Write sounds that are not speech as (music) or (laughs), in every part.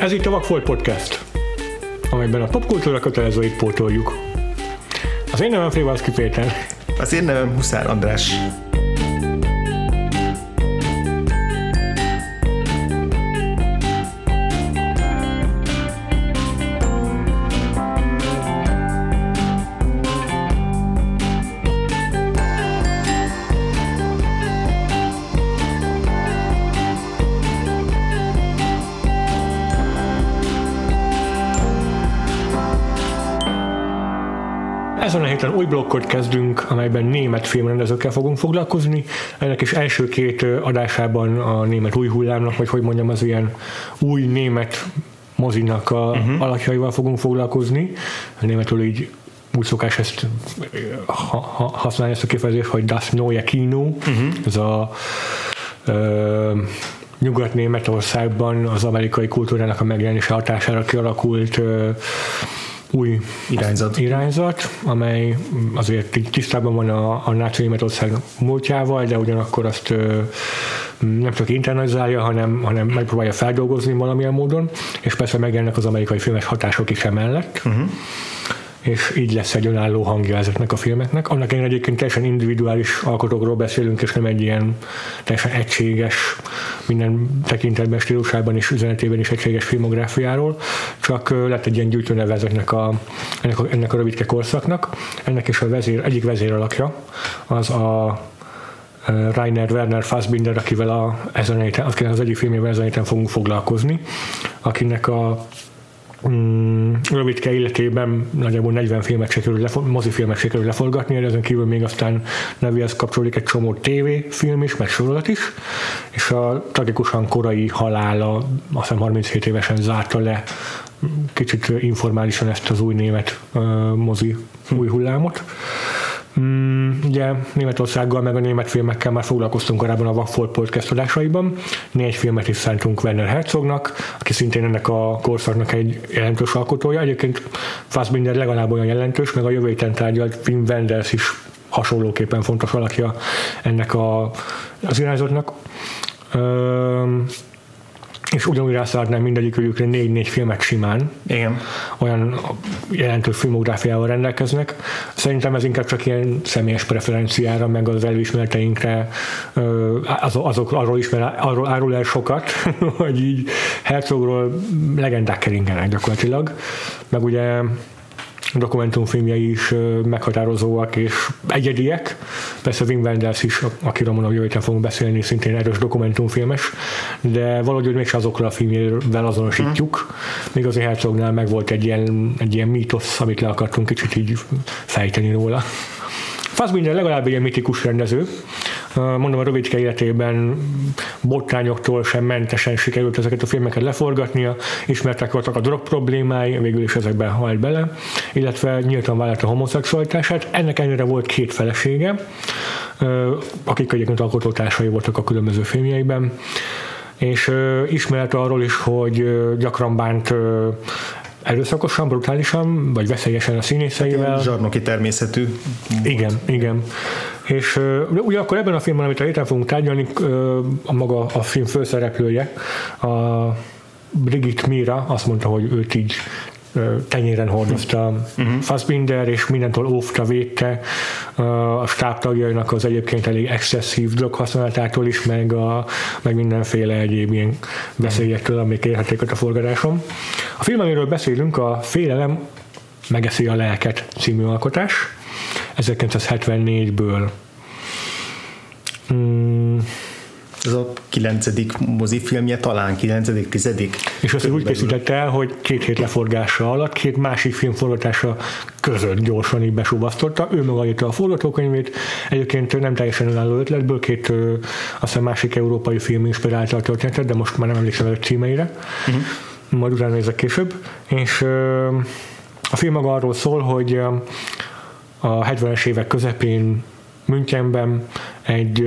Ez itt a Vagfolt Podcast, amelyben a popkultúra kötelezőit pótoljuk. Az én nevem Frivalszki Péter. Az én nevem Huszár András. Új blokkot kezdünk, amelyben német filmrendezőkkel fogunk foglalkozni. Ennek is első két adásában a német új hullámnak, vagy hogy mondjam, az ilyen új német mozinak a uh-huh. alakjaival fogunk foglalkozni. A németül így úgy szokás ezt ha, ha, használni ezt a kifejezést, hogy Das Neue Kino. Uh-huh. Ez a ö, Nyugat-Németországban az amerikai kultúrának a megjelenése hatására kialakult ö, új irányzat. irányzat, amely azért tisztában van a, a náci Németország múltjával, de ugyanakkor azt ö, nem csak internalizálja, hanem, hanem megpróbálja feldolgozni valamilyen módon, és persze megjelennek az amerikai filmes hatások is emellett. Uh-huh és így lesz egy önálló hangja ezeknek a filmeknek. Annak én egyébként teljesen individuális alkotókról beszélünk, és nem egy ilyen teljesen egységes, minden tekintetben, stílusában és üzenetében is egységes filmográfiáról, csak lett egy ilyen gyűjtőneve ezeknek a, ennek, a, ennek a rövidke korszaknak. Ennek is a vezér, egyik vezér alakja az a Rainer Werner Fassbinder, akivel a, ezen a héten, az egyik filmében ezen héten fogunk foglalkozni, akinek a mm, rövidke életében nagyjából 40 filmet sikerül, lefo- mozifilmet sikerül leforgatni, de ezen kívül még aztán nevéhez kapcsolódik egy csomó tévéfilm is, meg sorozat is, és a tragikusan korai halála, azt hiszem 37 évesen zárta le kicsit informálisan ezt az új német uh, mozi új hullámot. Mm, ugye Németországgal meg a német filmekkel már foglalkoztunk korábban a Vagfolt podcast adásaiban. Négy filmet is szántunk Werner Herzognak, aki szintén ennek a korszaknak egy jelentős alkotója. Egyébként Fassbinder legalább olyan jelentős, meg a jövő héten tárgyalt Wim Wenders is hasonlóképpen fontos alakja ennek a, az irányzatnak. Üm, és ugyanúgy rászállhatnám mindegyikőjükre négy-négy filmet simán. Igen. Olyan jelentős filmográfiával rendelkeznek. Szerintem ez inkább csak ilyen személyes preferenciára, meg az előismereteinkre az, azok arról, ismer, arról árul el sokat, (laughs) hogy így Herzogról legendák keringenek gyakorlatilag. Meg ugye dokumentumfilmjei is meghatározóak és egyediek. Persze Wim Wenders is, akiről mondom, jövő fogunk beszélni, szintén erős dokumentumfilmes, de valahogy mégse azokra a filmjével azonosítjuk. Hmm. Még azért Herzognál meg volt egy ilyen, egy ilyen mítosz, amit le akartunk kicsit így fejteni róla. Fassbinder legalább egy ilyen mitikus rendező. Mondom, a rövidke életében botrányoktól sem mentesen sikerült ezeket a filmeket leforgatnia, ismertek voltak a drog problémái, végül is ezekbe halt bele, illetve nyíltan vállalta a homoszexualitását. Ennek ennyire volt két felesége, akik egyébként alkotótársai voltak a különböző filmjeiben és uh, ismert arról is, hogy gyakran bánt erőszakosan, brutálisan, vagy veszélyesen a színészeivel. Zsarnoki természetű. Igen, igen. És ugye akkor ebben a filmben, amit a héten fogunk tárgyalni, a maga a film főszereplője, a Brigitte Mira azt mondta, hogy őt így tenyéren hordozta uh-huh. Fassbinder, és mindentől óvta, védte a stábtagjainak az egyébként elég excesszív droghasználatától is, meg, a, meg mindenféle egyéb ilyen veszélyektől, amik érhetik a forgatáson. A film, amiről beszélünk, a Félelem megeszi a lelket című alkotás, 1974-ből. Mm, ez a kilencedik mozifilmje talán, kilencedik, tizedik. És azt úgy készítette el, hogy két hét leforgása alatt, két másik film forgatása között gyorsan így besúvasztotta. Ő maga írta a forgatókönyvét, egyébként nem teljesen önálló ötletből, két azt hiszem másik európai film inspirálta a történetet, de most már nem emlékszem a címeire. Uh-huh. Majd utána nézek később. És a film maga arról szól, hogy a 70-es évek közepén Münchenben egy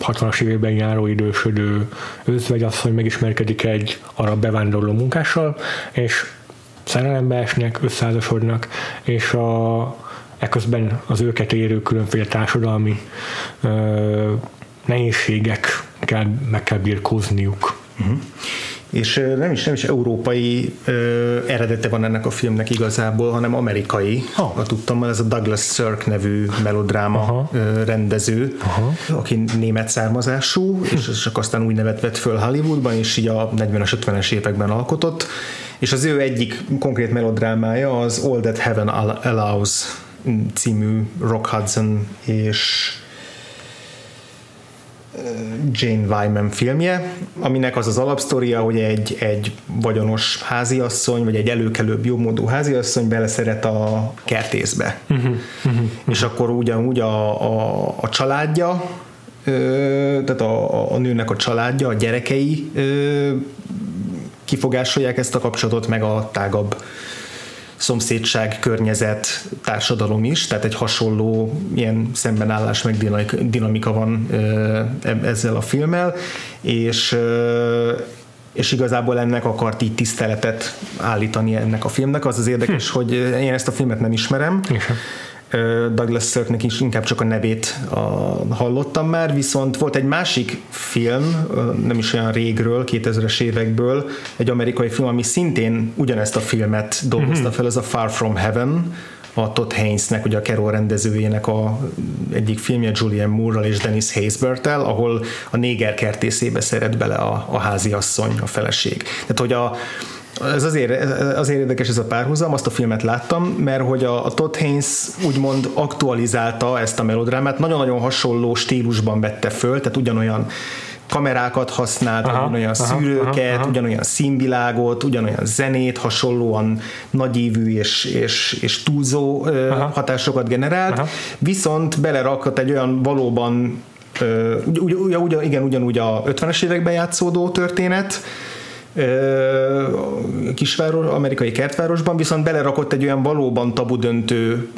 60-as évében járó idősödő özvegyasszony megismerkedik egy arab bevándorló munkással, és szerelembe esnek, összeházasodnak, és a, ekközben az őket érő különféle társadalmi ö, nehézségek kell, meg kell birkózniuk. Uh-huh. És nem is, nem is európai ö, eredete van ennek a filmnek igazából, hanem amerikai. Ha tudtam, ez a Douglas Sirk nevű melodráma Aha. ö, rendező, Aha. aki német származású, és csak aztán új nevet vett föl Hollywoodban, és így a 40-es, 50-es években alkotott, és az ő egyik konkrét melodrámája az All That Heaven Allows című Rock Hudson és Jane Wyman filmje, aminek az az alapsztoria, hogy egy, egy vagyonos háziasszony, vagy egy előkelőbb jobbmódú háziasszony beleszeret a kertészbe. Uh-huh, uh-huh, és akkor ugyanúgy a, a, a családja, ö, tehát a, a nőnek a családja, a gyerekei ö, kifogásolják ezt a kapcsolatot, meg a tágabb szomszédság, környezet, társadalom is, tehát egy hasonló ilyen szembenállás, meg dinamika van ezzel a filmmel, és és igazából ennek akart így tiszteletet állítani ennek a filmnek. Az az érdekes, hm. hogy én ezt a filmet nem ismerem, Igen. Douglas Sirknek is inkább csak a nevét a, hallottam már, viszont volt egy másik film, nem is olyan régről, 2000-es évekből, egy amerikai film, ami szintén ugyanezt a filmet dolgozta fel, ez a Far From Heaven, a Todd Haynesnek, ugye a Carol rendezőjének a egyik filmje Julian Moore-ral és Dennis Haysbert-tel, ahol a néger kertészébe szeret bele a, a házi asszony, a feleség. Tehát, hogy a, ez azért, azért érdekes ez a párhuzam, azt a filmet láttam, mert hogy a, a Todd Haynes úgymond aktualizálta ezt a melodrámát, nagyon-nagyon hasonló stílusban vette föl, tehát ugyanolyan kamerákat használt, aha, ugyanolyan aha, szűrőket, aha, aha. ugyanolyan színvilágot, ugyanolyan zenét, hasonlóan nagyívű és, és, és túlzó aha. hatásokat generált, aha. viszont belerakott egy olyan valóban ugy, ugy, ugy, igen, ugyanúgy a 50-es években játszódó történet, kisváros, amerikai kertvárosban, viszont belerakott egy olyan valóban tabu döntő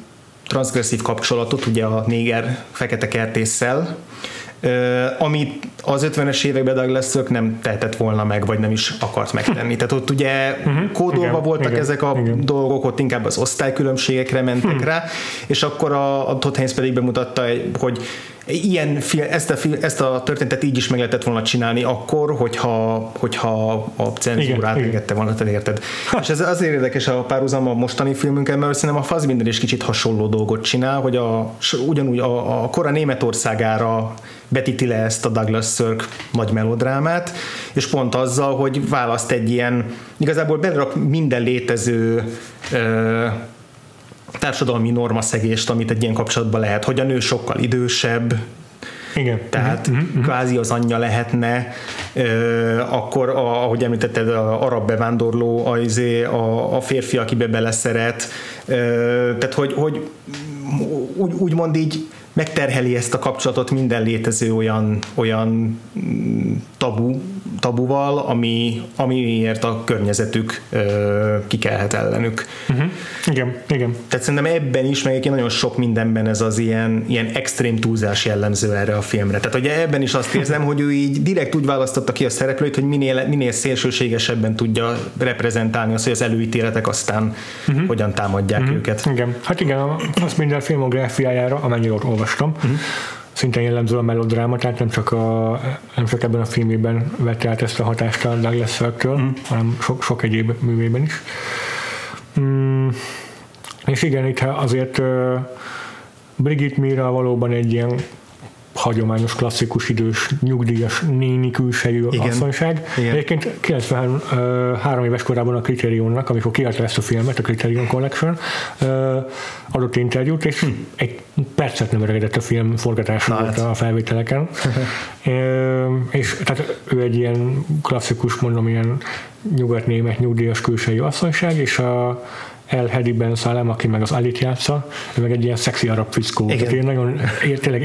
transgresszív kapcsolatot, ugye a néger fekete kertésszel, amit az 50-es években Douglas nem tehetett volna meg, vagy nem is akart megtenni. Tehát ott ugye uh-huh, kódolva igen, voltak igen, ezek a igen. dolgok, ott inkább az osztálykülönbségekre mentek hmm. rá, és akkor a, a Todd Haynes pedig bemutatta, hogy ilyen ezt, a, ezt a történetet így is meg lehetett volna csinálni akkor, hogyha, hogyha a cenzúrát engedte volna, te érted? És ez azért érdekes a párhuzam a mostani filmünkkel, mert szerintem a Fassbinder is kicsit hasonló dolgot csinál, hogy a, ugyanúgy a, a kora Németországára vetíti le ezt a Douglas Sirk nagy melodrámát, és pont azzal, hogy választ egy ilyen, igazából belerak minden létező ö, társadalmi normaszegést, amit egy ilyen kapcsolatban lehet, hogy a nő sokkal idősebb, igen. Tehát uh-huh, uh-huh. kvázi az anyja lehetne, akkor, a, ahogy említetted, a arab bevándorló, a, izé, a, a férfi, akibe beleszeret, tehát hogy, hogy úgy, úgymond így megterheli ezt a kapcsolatot minden létező olyan, olyan mm, tabu, tabuval, ami, amiért a környezetük ö, kikelhet ellenük. Uh-huh. Igen, igen. Tehát szerintem ebben is, meg nagyon sok mindenben ez az ilyen, ilyen extrém túlzás jellemző erre a filmre. Tehát ugye ebben is azt érzem, hogy ő így direkt úgy választotta ki a szereplőt, hogy minél, minél szélsőségesebben tudja reprezentálni azt, hogy az előítéletek aztán uh-huh. hogyan támadják uh-huh. őket. Igen, hát igen, azt minden filmográfiájára, amennyire olvastam, uh-huh szinte jellemző a melodráma, tehát nem csak, a, nem csak ebben a filmében vette át ezt a hatást a Douglas Sirk-től, mm. hanem sok, sok egyéb művében is. Mm, és igen, itt azért uh, Brigitte Mira valóban egy ilyen hagyományos, klasszikus, idős, nyugdíjas, néni külsejű Igen. asszonyság. Igen. Egyébként 93 éves korában a Criterionnak, amikor kiadta ezt a filmet, a Criterion Collection, adott interjút, és hm. egy percet nem öregedett a film forgatása volt hát. a felvételeken. (laughs) és tehát ő egy ilyen klasszikus, mondom, ilyen nyugat-német nyugdíjas külsejű asszonyság, és a el Hedi Ben Salem, aki meg az Alit játsza, ő meg egy ilyen szexi arab fickó. Igen. Tehát nagyon tényleg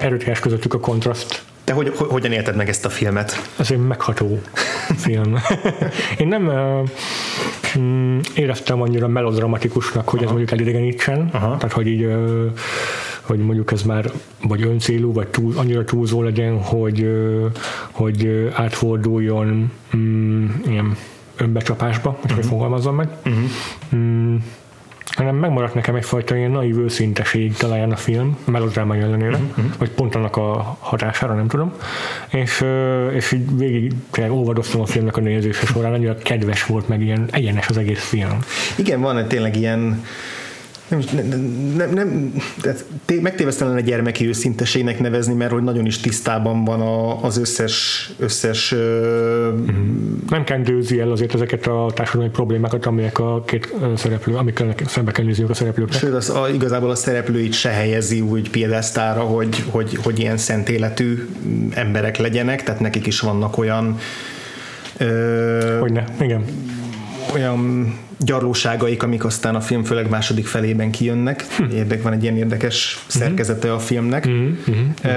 erőteljes közöttük a kontraszt. Te hogy, hogyan élted meg ezt a filmet? Ez egy megható film. (laughs) Én nem uh, éreztem annyira melodramatikusnak, hogy Aha. ez mondjuk elidegenítsen, Aha. tehát hogy így uh, hogy mondjuk ez már vagy öncélú, vagy túl, annyira túlzó legyen, hogy, hogy átforduljon um, ilyen önbecsapásba, uh-huh. hogy fogalmazom meg. Uh-huh. Mm, hanem megmaradt nekem egyfajta ilyen naív őszinteség talán a film, melodrámai ellenére, uh-huh. vagy pont annak a hatására, nem tudom. És, és így végig óvadoztam a filmnek a nézése során, annyira kedves volt, meg ilyen egyenes az egész film. Igen, van egy tényleg ilyen nem, nem, nem, nem megtévesztelen a gyermeki őszinteségnek nevezni, mert hogy nagyon is tisztában van a, az összes, összes mm-hmm. nem kendőzi el azért ezeket a társadalmi problémákat, amelyek a két szereplő, amikkel szembe kell nézniük a szereplőknek. Sőt, az, a, igazából a szereplőit se helyezi úgy piedesztára, hogy, hogy, hogy ilyen szent életű emberek legyenek, tehát nekik is vannak olyan ö, Hogyne, igen olyan gyarlóságaik, amik aztán a film főleg második felében kijönnek. Hm. Érdek van egy ilyen érdekes szerkezete a filmnek, hm. Hm.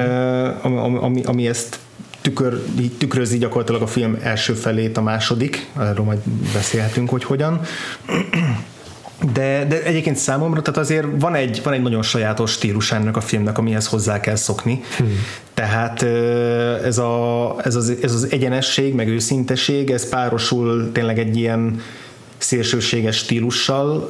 ami, ami, ami ezt tükör, tükrözi gyakorlatilag a film első felét, a második, arról majd beszélhetünk, hogy hogyan. De, de egyébként számomra, tehát azért van egy, van egy nagyon sajátos stílus ennek a filmnek, amihez hozzá kell szokni. Hmm. Tehát ez, a, ez, az, ez az egyenesség, meg őszinteség, ez párosul tényleg egy ilyen szélsőséges stílussal,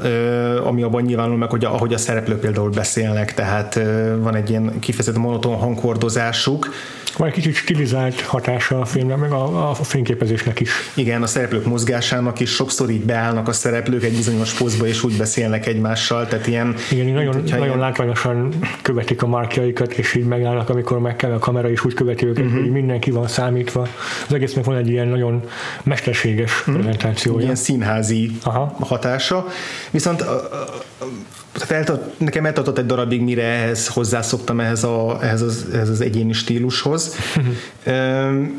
ami abban nyilvánul meg, hogy ahogy a szereplők például beszélnek, tehát van egy ilyen kifejezetten monoton hangkordozásuk, van egy kicsit stilizált hatása a filmnek, meg a, a fényképezésnek is. Igen, a szereplők mozgásának is sokszor így beállnak a szereplők egy bizonyos pozba, és úgy beszélnek egymással, tehát ilyen... Igen, így nagyon, nagyon ilyen... látványosan követik a markjaikat, és így megállnak, amikor meg kell a kamera, és úgy követi őket, uh-huh. hogy mindenki van számítva. Az egésznek van egy ilyen nagyon mesterséges uh-huh. prezentációja. Ilyen színházi Aha. hatása. Viszont tehát eltart, nekem eltartott egy darabig, mire ehhez hozzászoktam ehhez, a, ehhez, az, ehhez az egyéni stílushoz.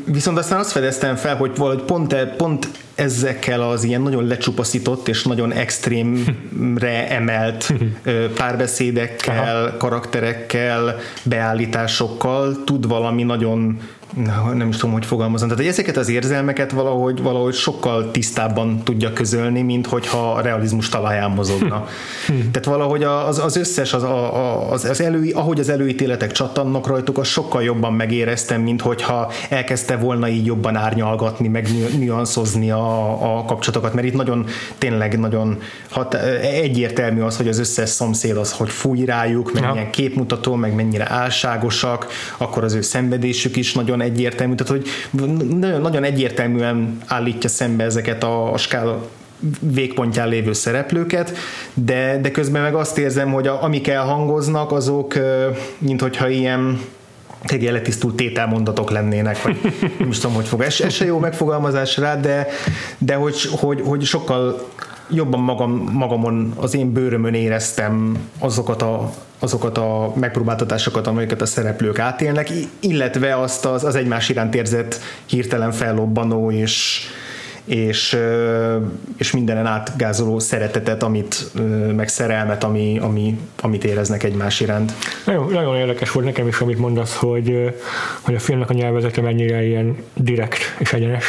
Viszont aztán azt fedeztem fel, hogy valahogy pont, e, pont ezekkel az ilyen nagyon lecsupaszított és nagyon extrémre emelt párbeszédekkel, Aha. karakterekkel, beállításokkal tud valami nagyon nem is tudom, hogy fogalmazom. Tehát, hogy ezeket az érzelmeket valahogy, valahogy sokkal tisztábban tudja közölni, mint hogyha a realizmus talaján mozogna. Hm. Tehát valahogy az, az összes, az, az, az elő, ahogy az előítéletek csattannak rajtuk, az sokkal jobban megéreztem, mint hogyha elkezdte volna így jobban árnyalgatni, meg nüanszozni a, a kapcsolatokat, mert itt nagyon, tényleg nagyon hat, egyértelmű az, hogy az összes szomszéd az, hogy fúj rájuk, meg ja. milyen képmutató, meg mennyire álságosak, akkor az ő szenvedésük is nagyon nagyon egyértelmű, tehát hogy nagyon, nagyon egyértelműen állítja szembe ezeket a, a skála végpontján lévő szereplőket, de, de közben meg azt érzem, hogy a, amik elhangoznak, azok mint hogyha ilyen tényleg letisztult tételmondatok lennének, vagy nem is tudom, hogy fog. Ez, ez se jó megfogalmazás rá, de, de hogy, hogy, hogy sokkal jobban magam, magamon, az én bőrömön éreztem azokat a, azokat a megpróbáltatásokat, amelyeket a szereplők átélnek, illetve azt az, az egymás iránt érzett hirtelen fellobbanó és, és, és mindenen átgázoló szeretetet, amit, meg szerelmet, ami, ami, amit éreznek egymás iránt. Nagyon, nagyon érdekes volt nekem is, amit mondasz, hogy, hogy a filmnek a nyelvezete mennyire ilyen direkt és egyenes,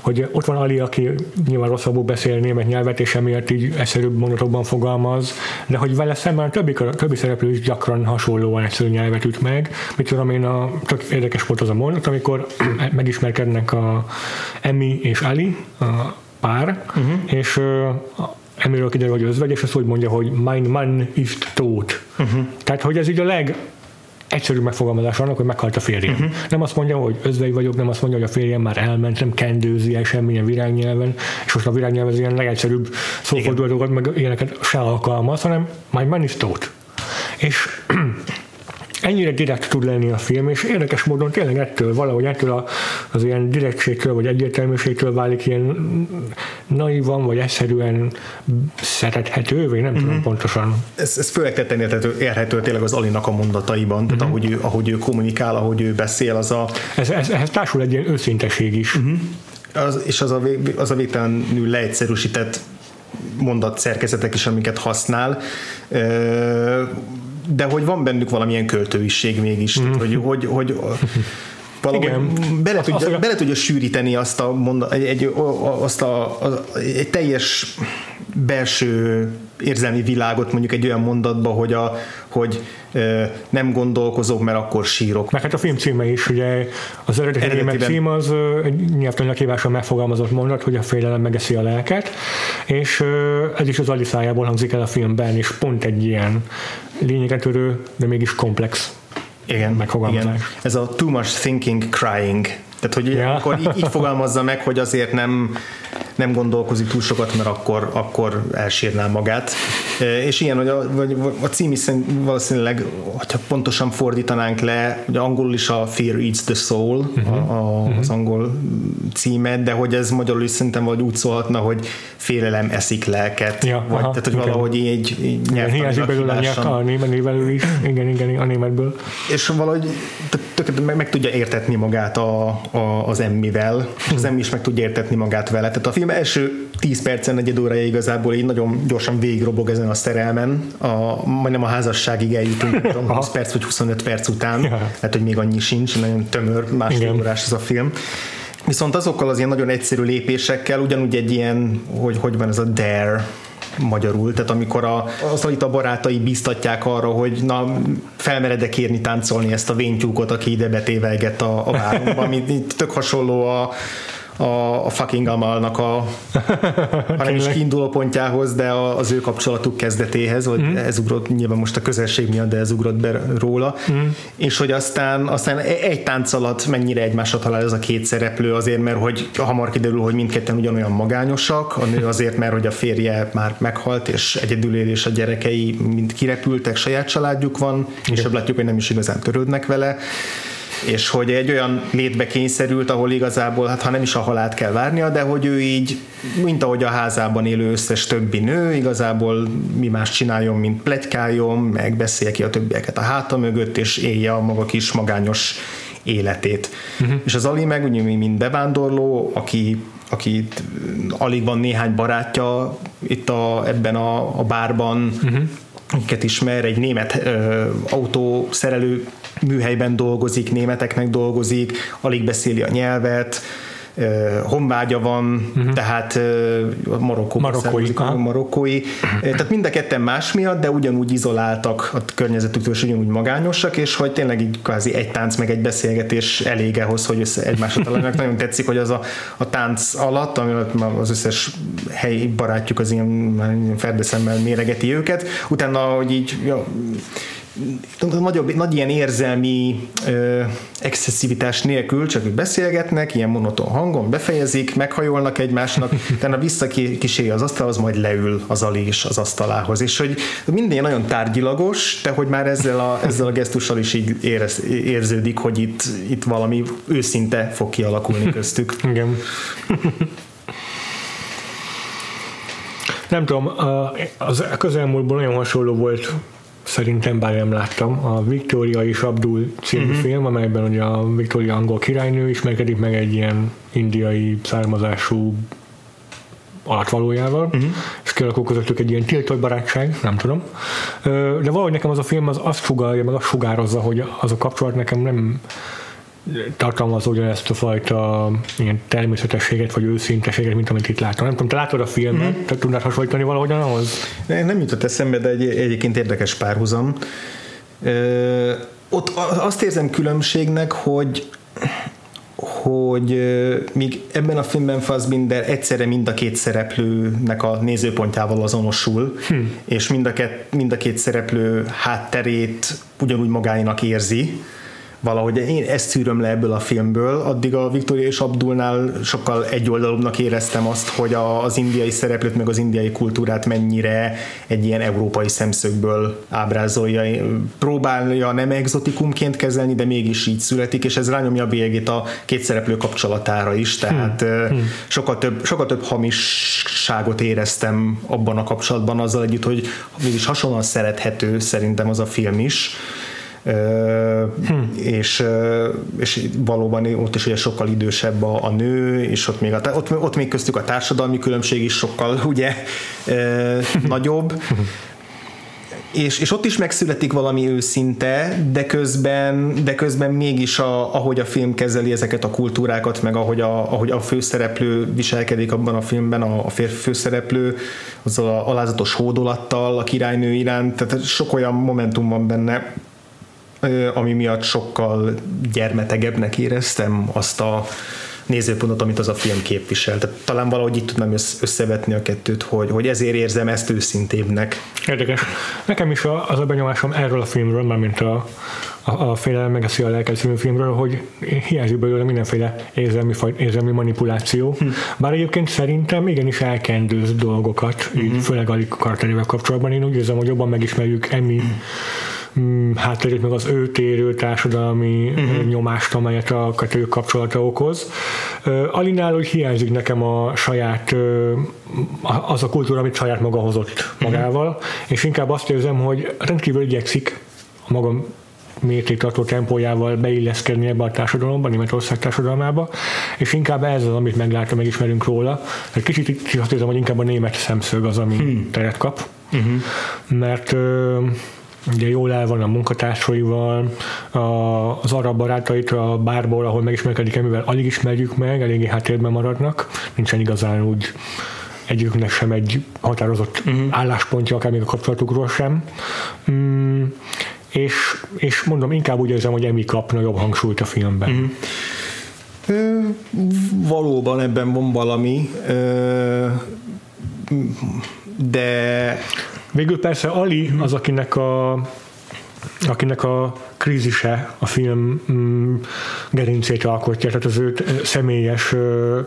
hogy ott van Ali, aki nyilván rosszabbul beszél német nyelvet, és emiatt így egyszerűbb mondatokban fogalmaz, de hogy vele szemben a többi, a többi szereplő is gyakran hasonlóan egyszerű nyelvet üt meg. Mit tudom én, a, tök érdekes volt az a mondat, amikor (clears throat) megismerkednek a Emi és Ali, pár, uh-huh. és emiről kiderül, hogy özvegy, és azt úgy mondja, hogy mein Mann ist tot. Uh-huh. Tehát, hogy ez így a leg egyszerű megfogalmazás annak, hogy meghalt a férjem. Uh-huh. Nem azt mondja, hogy özvegy vagyok, nem azt mondja, hogy a férjem már elment, nem kendőzi el semmilyen virágnyelven, és most a virágnyelven az ilyen legegyszerűbb szófordulatokat, meg ilyeneket se alkalmaz, hanem mein Mann ist tot. És ennyire direkt tud lenni a film, és érdekes módon tényleg ettől, valahogy ettől a, az ilyen direktségtől, vagy egyértelműségtől válik ilyen naivan, vagy egyszerűen szerethető, vagy nem mm-hmm. tudom mhm. pontosan. Ez, ez főleg tetten érhető, érhető tényleg az Alinak a mondataiban, mm-hmm. tehát mhm. ahogy ő, ahogy ő kommunikál, ahogy ő beszél, az a... Ez, ez, ehhez társul egy ilyen őszinteség is. Mm-hmm. Az, és az a, az a végtelenül leegyszerűsített mondat szerkezetek is, amiket használ de hogy van bennük valamilyen költőiség mégis, mm. hogy, hogy, hogy (laughs) valahogy Igen. Bele, tudja, azt, bele tudja sűríteni azt a, monda, egy, egy, azt a, egy teljes belső érzelmi világot mondjuk egy olyan mondatba, hogy, a, hogy nem gondolkozok, mert akkor sírok. Meg hát a film címe is, ugye az eredeti német cím az egy nyelvtanilag híváson megfogalmazott mondat, hogy a félelem megeszi a lelket, és ez is az Aliszájából hangzik el a filmben, és pont egy ilyen lényegen törő, de mégis komplex igen, megfogalmazás. Igen. Ez a too much thinking, crying. Tehát, hogy ja. akkor így, így fogalmazza meg, hogy azért nem nem gondolkozik túl sokat, mert akkor, akkor elsírná magát. És ilyen, hogy a, vagy a cím is valószínűleg, ha pontosan fordítanánk le, hogy angolul is a Fear Eats the Soul uh-huh. a, a, az angol címe, de hogy ez magyarul is szerintem vagy úgy szólhatna, hogy félelem eszik lelket, ja, vagy aha, tehát, hogy igen. valahogy így, így Hiányzik belőle a nyelv, a is, igen, igen, a németből. És valahogy meg, meg tudja értetni magát a, a, az emmivel, és az emmi is meg tudja értetni magát vele. Tehát a film első 10 percen, negyed órája igazából így nagyon gyorsan végigrobog ezen a szerelmen, a, majdnem a házasságig eljutunk, tudom, 20 perc vagy 25 perc után, ja. hát hogy még annyi sincs, nagyon tömör, másfél órás ez a film. Viszont azokkal az ilyen nagyon egyszerű lépésekkel, ugyanúgy egy ilyen, hogy hogy van ez a dare, magyarul, tehát amikor a, az, itt a barátai biztatják arra, hogy na, felmeredek kérni táncolni ezt a vénytyúkot, aki ide betévelgett a, a várunkba, ami tök hasonló a, a, a fucking Amalnak a, (laughs) ha nem is kiinduló pontjához, de a, az ő kapcsolatuk kezdetéhez, hogy mm. ez ugrott nyilván most a közelség miatt, de ez ugrott be róla, mm. és hogy aztán, aztán e- egy tánc alatt mennyire egymásra talál ez a két szereplő, azért, mert hogy hamar kiderül, hogy mindketten ugyanolyan magányosak, a nő azért, mert hogy a férje már meghalt, és egyedül él, és a gyerekei mind kirepültek, saját családjuk van, és látjuk, hogy nem is igazán törődnek vele, és hogy egy olyan létbe kényszerült, ahol igazából, hát ha nem is a halált kell várnia, de hogy ő így, mint ahogy a házában élő összes többi nő, igazából mi más csináljon, mint plegykáljon, meg beszélje ki a többieket a háta mögött, és élje a maga kis magányos életét. Uh-huh. És az Ali meg ugye mint bevándorló, aki aki alig van néhány barátja itt a, ebben a, a bárban, uh-huh akiket ismer, egy német ö, autószerelő műhelyben dolgozik, németeknek dolgozik, alig beszéli a nyelvet, honvágya van, uh-huh. tehát Marokkó, marokkói, marokkói. Tehát mind a ketten más miatt, de ugyanúgy izoláltak a környezetüktől, és ugyanúgy magányosak, és hogy tényleg így kvázi egy tánc meg egy beszélgetés elég ahhoz, hogy össze egymásra találjanak. (laughs) Nagyon tetszik, hogy az a, a tánc alatt, ami az összes helyi barátjuk az ilyen ferdeszemmel méregeti őket, utána, hogy így ja, nagyobb, nagy ilyen érzelmi ö, excesszivitás nélkül csak beszélgetnek, ilyen monoton hangon befejezik, meghajolnak egymásnak, (laughs) utána visszakíséri az asztalhoz, majd leül az Ali is az asztalához, és hogy minden nagyon tárgyilagos, de hogy már ezzel a, ezzel a gesztussal is így érez, érződik, hogy itt, itt valami őszinte fog kialakulni köztük. (laughs) Igen. Nem tudom, az közelmúltban nagyon hasonló volt szerintem, bár nem láttam, a Victoria és Abdul című uh-huh. film, amelyben ugye a Victoria angol királynő ismerkedik meg egy ilyen indiai származású alattvalójával, uh-huh. és kialakul közöttük egy ilyen tiltott barátság, nem tudom. De valahogy nekem az a film az azt sugalja, meg azt sugározza, hogy az a kapcsolat nekem nem tartalmaz ugyanezt a fajta ilyen természetességet, vagy őszinteséget, mint amit itt láttam. Nem tudom, te látod a filmet, mm-hmm. te tudnád hasonlítani valahogyan ahhoz? Nem jutott eszembe, de egy, egyébként érdekes párhuzam. Ö, ott azt érzem különbségnek, hogy hogy míg ebben a filmben Fassbinder egyszerre mind a két szereplőnek a nézőpontjával azonosul, hm. és mind a, két, mind a két szereplő hátterét ugyanúgy magáinak érzi, valahogy én ezt szűröm le ebből a filmből, addig a Victoria és Abdulnál sokkal egyoldalúbbnak éreztem azt, hogy az indiai szereplőt meg az indiai kultúrát mennyire egy ilyen európai szemszögből ábrázolja. Próbálja nem exotikumként kezelni, de mégis így születik, és ez rányomja a bélyegét a két szereplő kapcsolatára is, tehát hmm. Sokkal, több, sokkal több hamisságot éreztem abban a kapcsolatban azzal együtt, hogy mégis hasonlóan szerethető szerintem az a film is hmm. és, és valóban ott is ugye sokkal idősebb a, a nő, és ott még, a, ott, ott még köztük a társadalmi különbség is sokkal (laughs) ugye nagyobb, és, és ott is megszületik valami őszinte, de közben, de közben mégis a, ahogy a film kezeli ezeket a kultúrákat, meg ahogy a, ahogy a főszereplő viselkedik abban a filmben, a, a férfi főszereplő, azzal a alázatos hódolattal a királynő iránt, tehát sok olyan momentum van benne, ami miatt sokkal gyermetegebbnek éreztem azt a nézőpontot, amit az a film képvisel. Tehát talán valahogy itt tudnám összevetni a kettőt, hogy, hogy ezért érzem ezt őszintébbnek. Érdekes. Nekem is az a benyomásom erről a filmről, már mint a, a, a Félelem meg a Szia Lelked című filmről, hogy hiányzik belőle mindenféle érzelmi, érzelmi manipuláció. Hm. Bár egyébként szerintem igenis elkendőz dolgokat, hm. így főleg a karakterével kapcsolatban. Én úgy érzem, hogy jobban megismerjük Emmy hm Mm, hátterét, meg az őt érő társadalmi uh-huh. nyomást, amelyet a kettő kapcsolata okoz. Alinál hogy hiányzik nekem a saját, az a kultúra, amit saját maga hozott magával, uh-huh. és inkább azt érzem, hogy rendkívül igyekszik a magam mértéktartó tempójával beilleszkedni ebbe a társadalomba, Németország társadalmába, és inkább ez az, amit meglátom, megismerünk róla. Egy kicsit azt érzem, hogy inkább a német szemszög az, ami hmm. teret kap, uh-huh. mert ugye jól el van a munkatársaival, a, az arab barátait a bárból, ahol megismerkedik, amivel alig ismerjük meg, eléggé háttérben maradnak, nincsen igazán úgy egyiknek sem egy határozott uh-huh. álláspontja, akár még a kapcsolatukról sem. Mm, és, és mondom, inkább úgy érzem, hogy Emi kap nagyobb hangsúlyt a filmben. Uh-huh. Ö, valóban ebben van valami, ö, de Végül persze Ali az, akinek a akinek a krízise a film mm, gerincét alkotja, tehát az ő személyes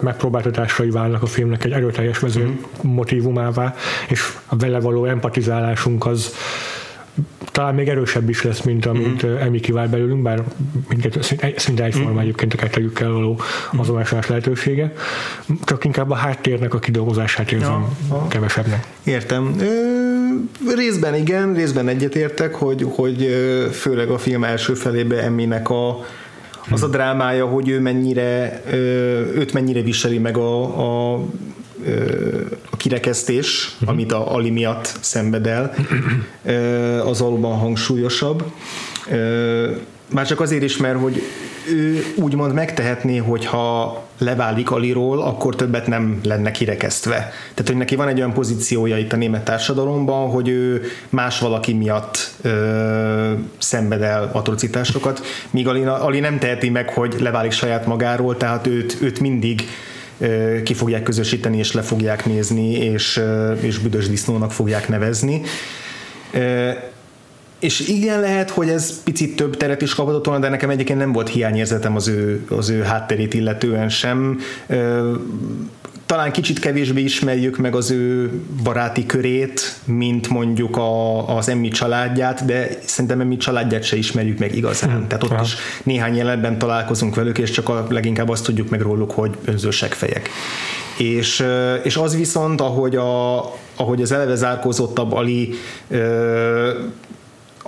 megpróbáltatásai válnak a filmnek egy erőteljes vező mm. motivumává, és a vele való empatizálásunk az talán még erősebb is lesz, mint amit mm-hmm. Emi kivál belőlünk, bár minket szinte egyforma mm-hmm. egyébként a kettőjükkel való mhm. azonosulás lehetősége. Csak inkább a háttérnek a kidolgozását érzem ja, kevesebbnek. Értem. Ö, részben igen, részben egyetértek, hogy, hogy főleg a film első felébe Eminek a az a drámája, hogy ő mennyire, őt mennyire viseli meg a, a a kirekesztés, amit a Ali miatt szenved el, az valóban hangsúlyosabb. Már csak azért is, mert hogy ő úgymond megtehetné, hogyha leválik Aliról, akkor többet nem lenne kirekesztve. Tehát, hogy neki van egy olyan pozíciója itt a német társadalomban, hogy ő más valaki miatt ö, szenved el atrocitásokat, míg Ali, Ali nem teheti meg, hogy leválik saját magáról, tehát őt, őt mindig ki fogják közösíteni, és le fogják nézni, és, és büdös disznónak fogják nevezni. És igen, lehet, hogy ez picit több teret is kapott volna, de nekem egyébként nem volt hiányérzetem az ő, az ő hátterét illetően sem talán kicsit kevésbé ismerjük meg az ő baráti körét, mint mondjuk a, az Emmi családját, de szerintem Emmi családját se ismerjük meg igazán. Hmm. Tehát ott ja. is néhány jelenben találkozunk velük, és csak a, leginkább azt tudjuk meg róluk, hogy önzősek fejek. És, és az viszont, ahogy, a, ahogy az eleve zárkózottabb Ali uh,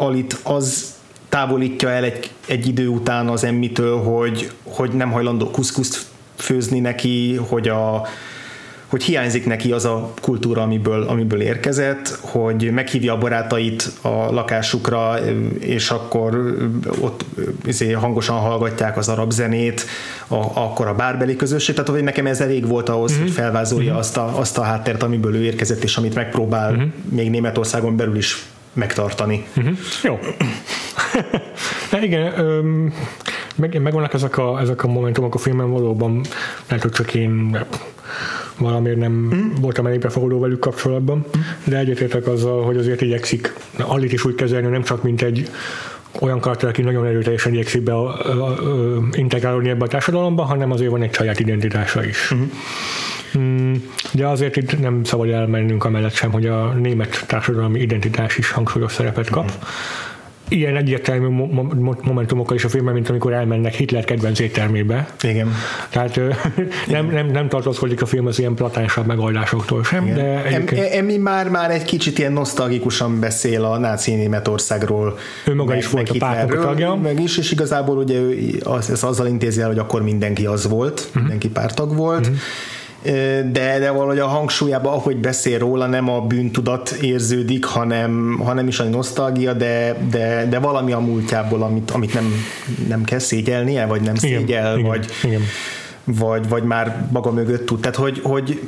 Alit az távolítja el egy, egy idő után az emmitől, hogy, hogy nem hajlandó kuszkuszt főzni neki, hogy a, hogy hiányzik neki az a kultúra, amiből, amiből érkezett, hogy meghívja a barátait a lakásukra, és akkor ott izé, hangosan hallgatják az arab zenét, a, akkor a bárbeli közösség, tehát hogy nekem ez elég volt ahhoz, uh-huh. hogy felvázolja uh-huh. azt, a, azt a háttert, amiből ő érkezett, és amit megpróbál uh-huh. még Németországon belül is megtartani. Uh-huh. Jó. De igen, öm, meg, megvannak ezek a, ezek a momentumok a filmben valóban, lehet, hogy csak én valamiért nem mm. voltam elég befogadó velük kapcsolatban, mm. de egyetértek azzal, hogy azért igyekszik Alit is úgy kezelni, nem csak mint egy olyan karakter, aki nagyon erőteljesen igyekszik be a, a, a, integrálódni ebbe a társadalomba, hanem azért van egy saját identitása is. Mm. Mm, de azért itt nem szabad elmennünk amellett sem, hogy a német társadalmi identitás is hangsúlyos szerepet kap. Mm ilyen egyértelmű momentumokkal is a filmben, mint amikor elmennek Hitler kedvenc éttermébe. Igen. Tehát (laughs) nem, nem, nem tartozkodik a film az ilyen platánsabb megoldásoktól sem, Igen. de egyébként... Emi már, már egy kicsit ilyen nosztalgikusan beszél a náci Németországról. Ő maga meg, is volt a pártnak tagja. Meg is, és igazából ugye ő az, ez azzal intézi el, hogy akkor mindenki az volt, uh-huh. mindenki pártag volt. Uh-huh de, de valahogy a hangsúlyában, ahogy beszél róla, nem a bűntudat érződik, hanem, hanem is a nosztalgia, de, de, de valami a múltjából, amit, amit nem, nem kell szégyelnie, vagy nem igen, szégyel, igen, vagy, igen. Vagy, vagy már maga mögött tud. Tehát, hogy, hogy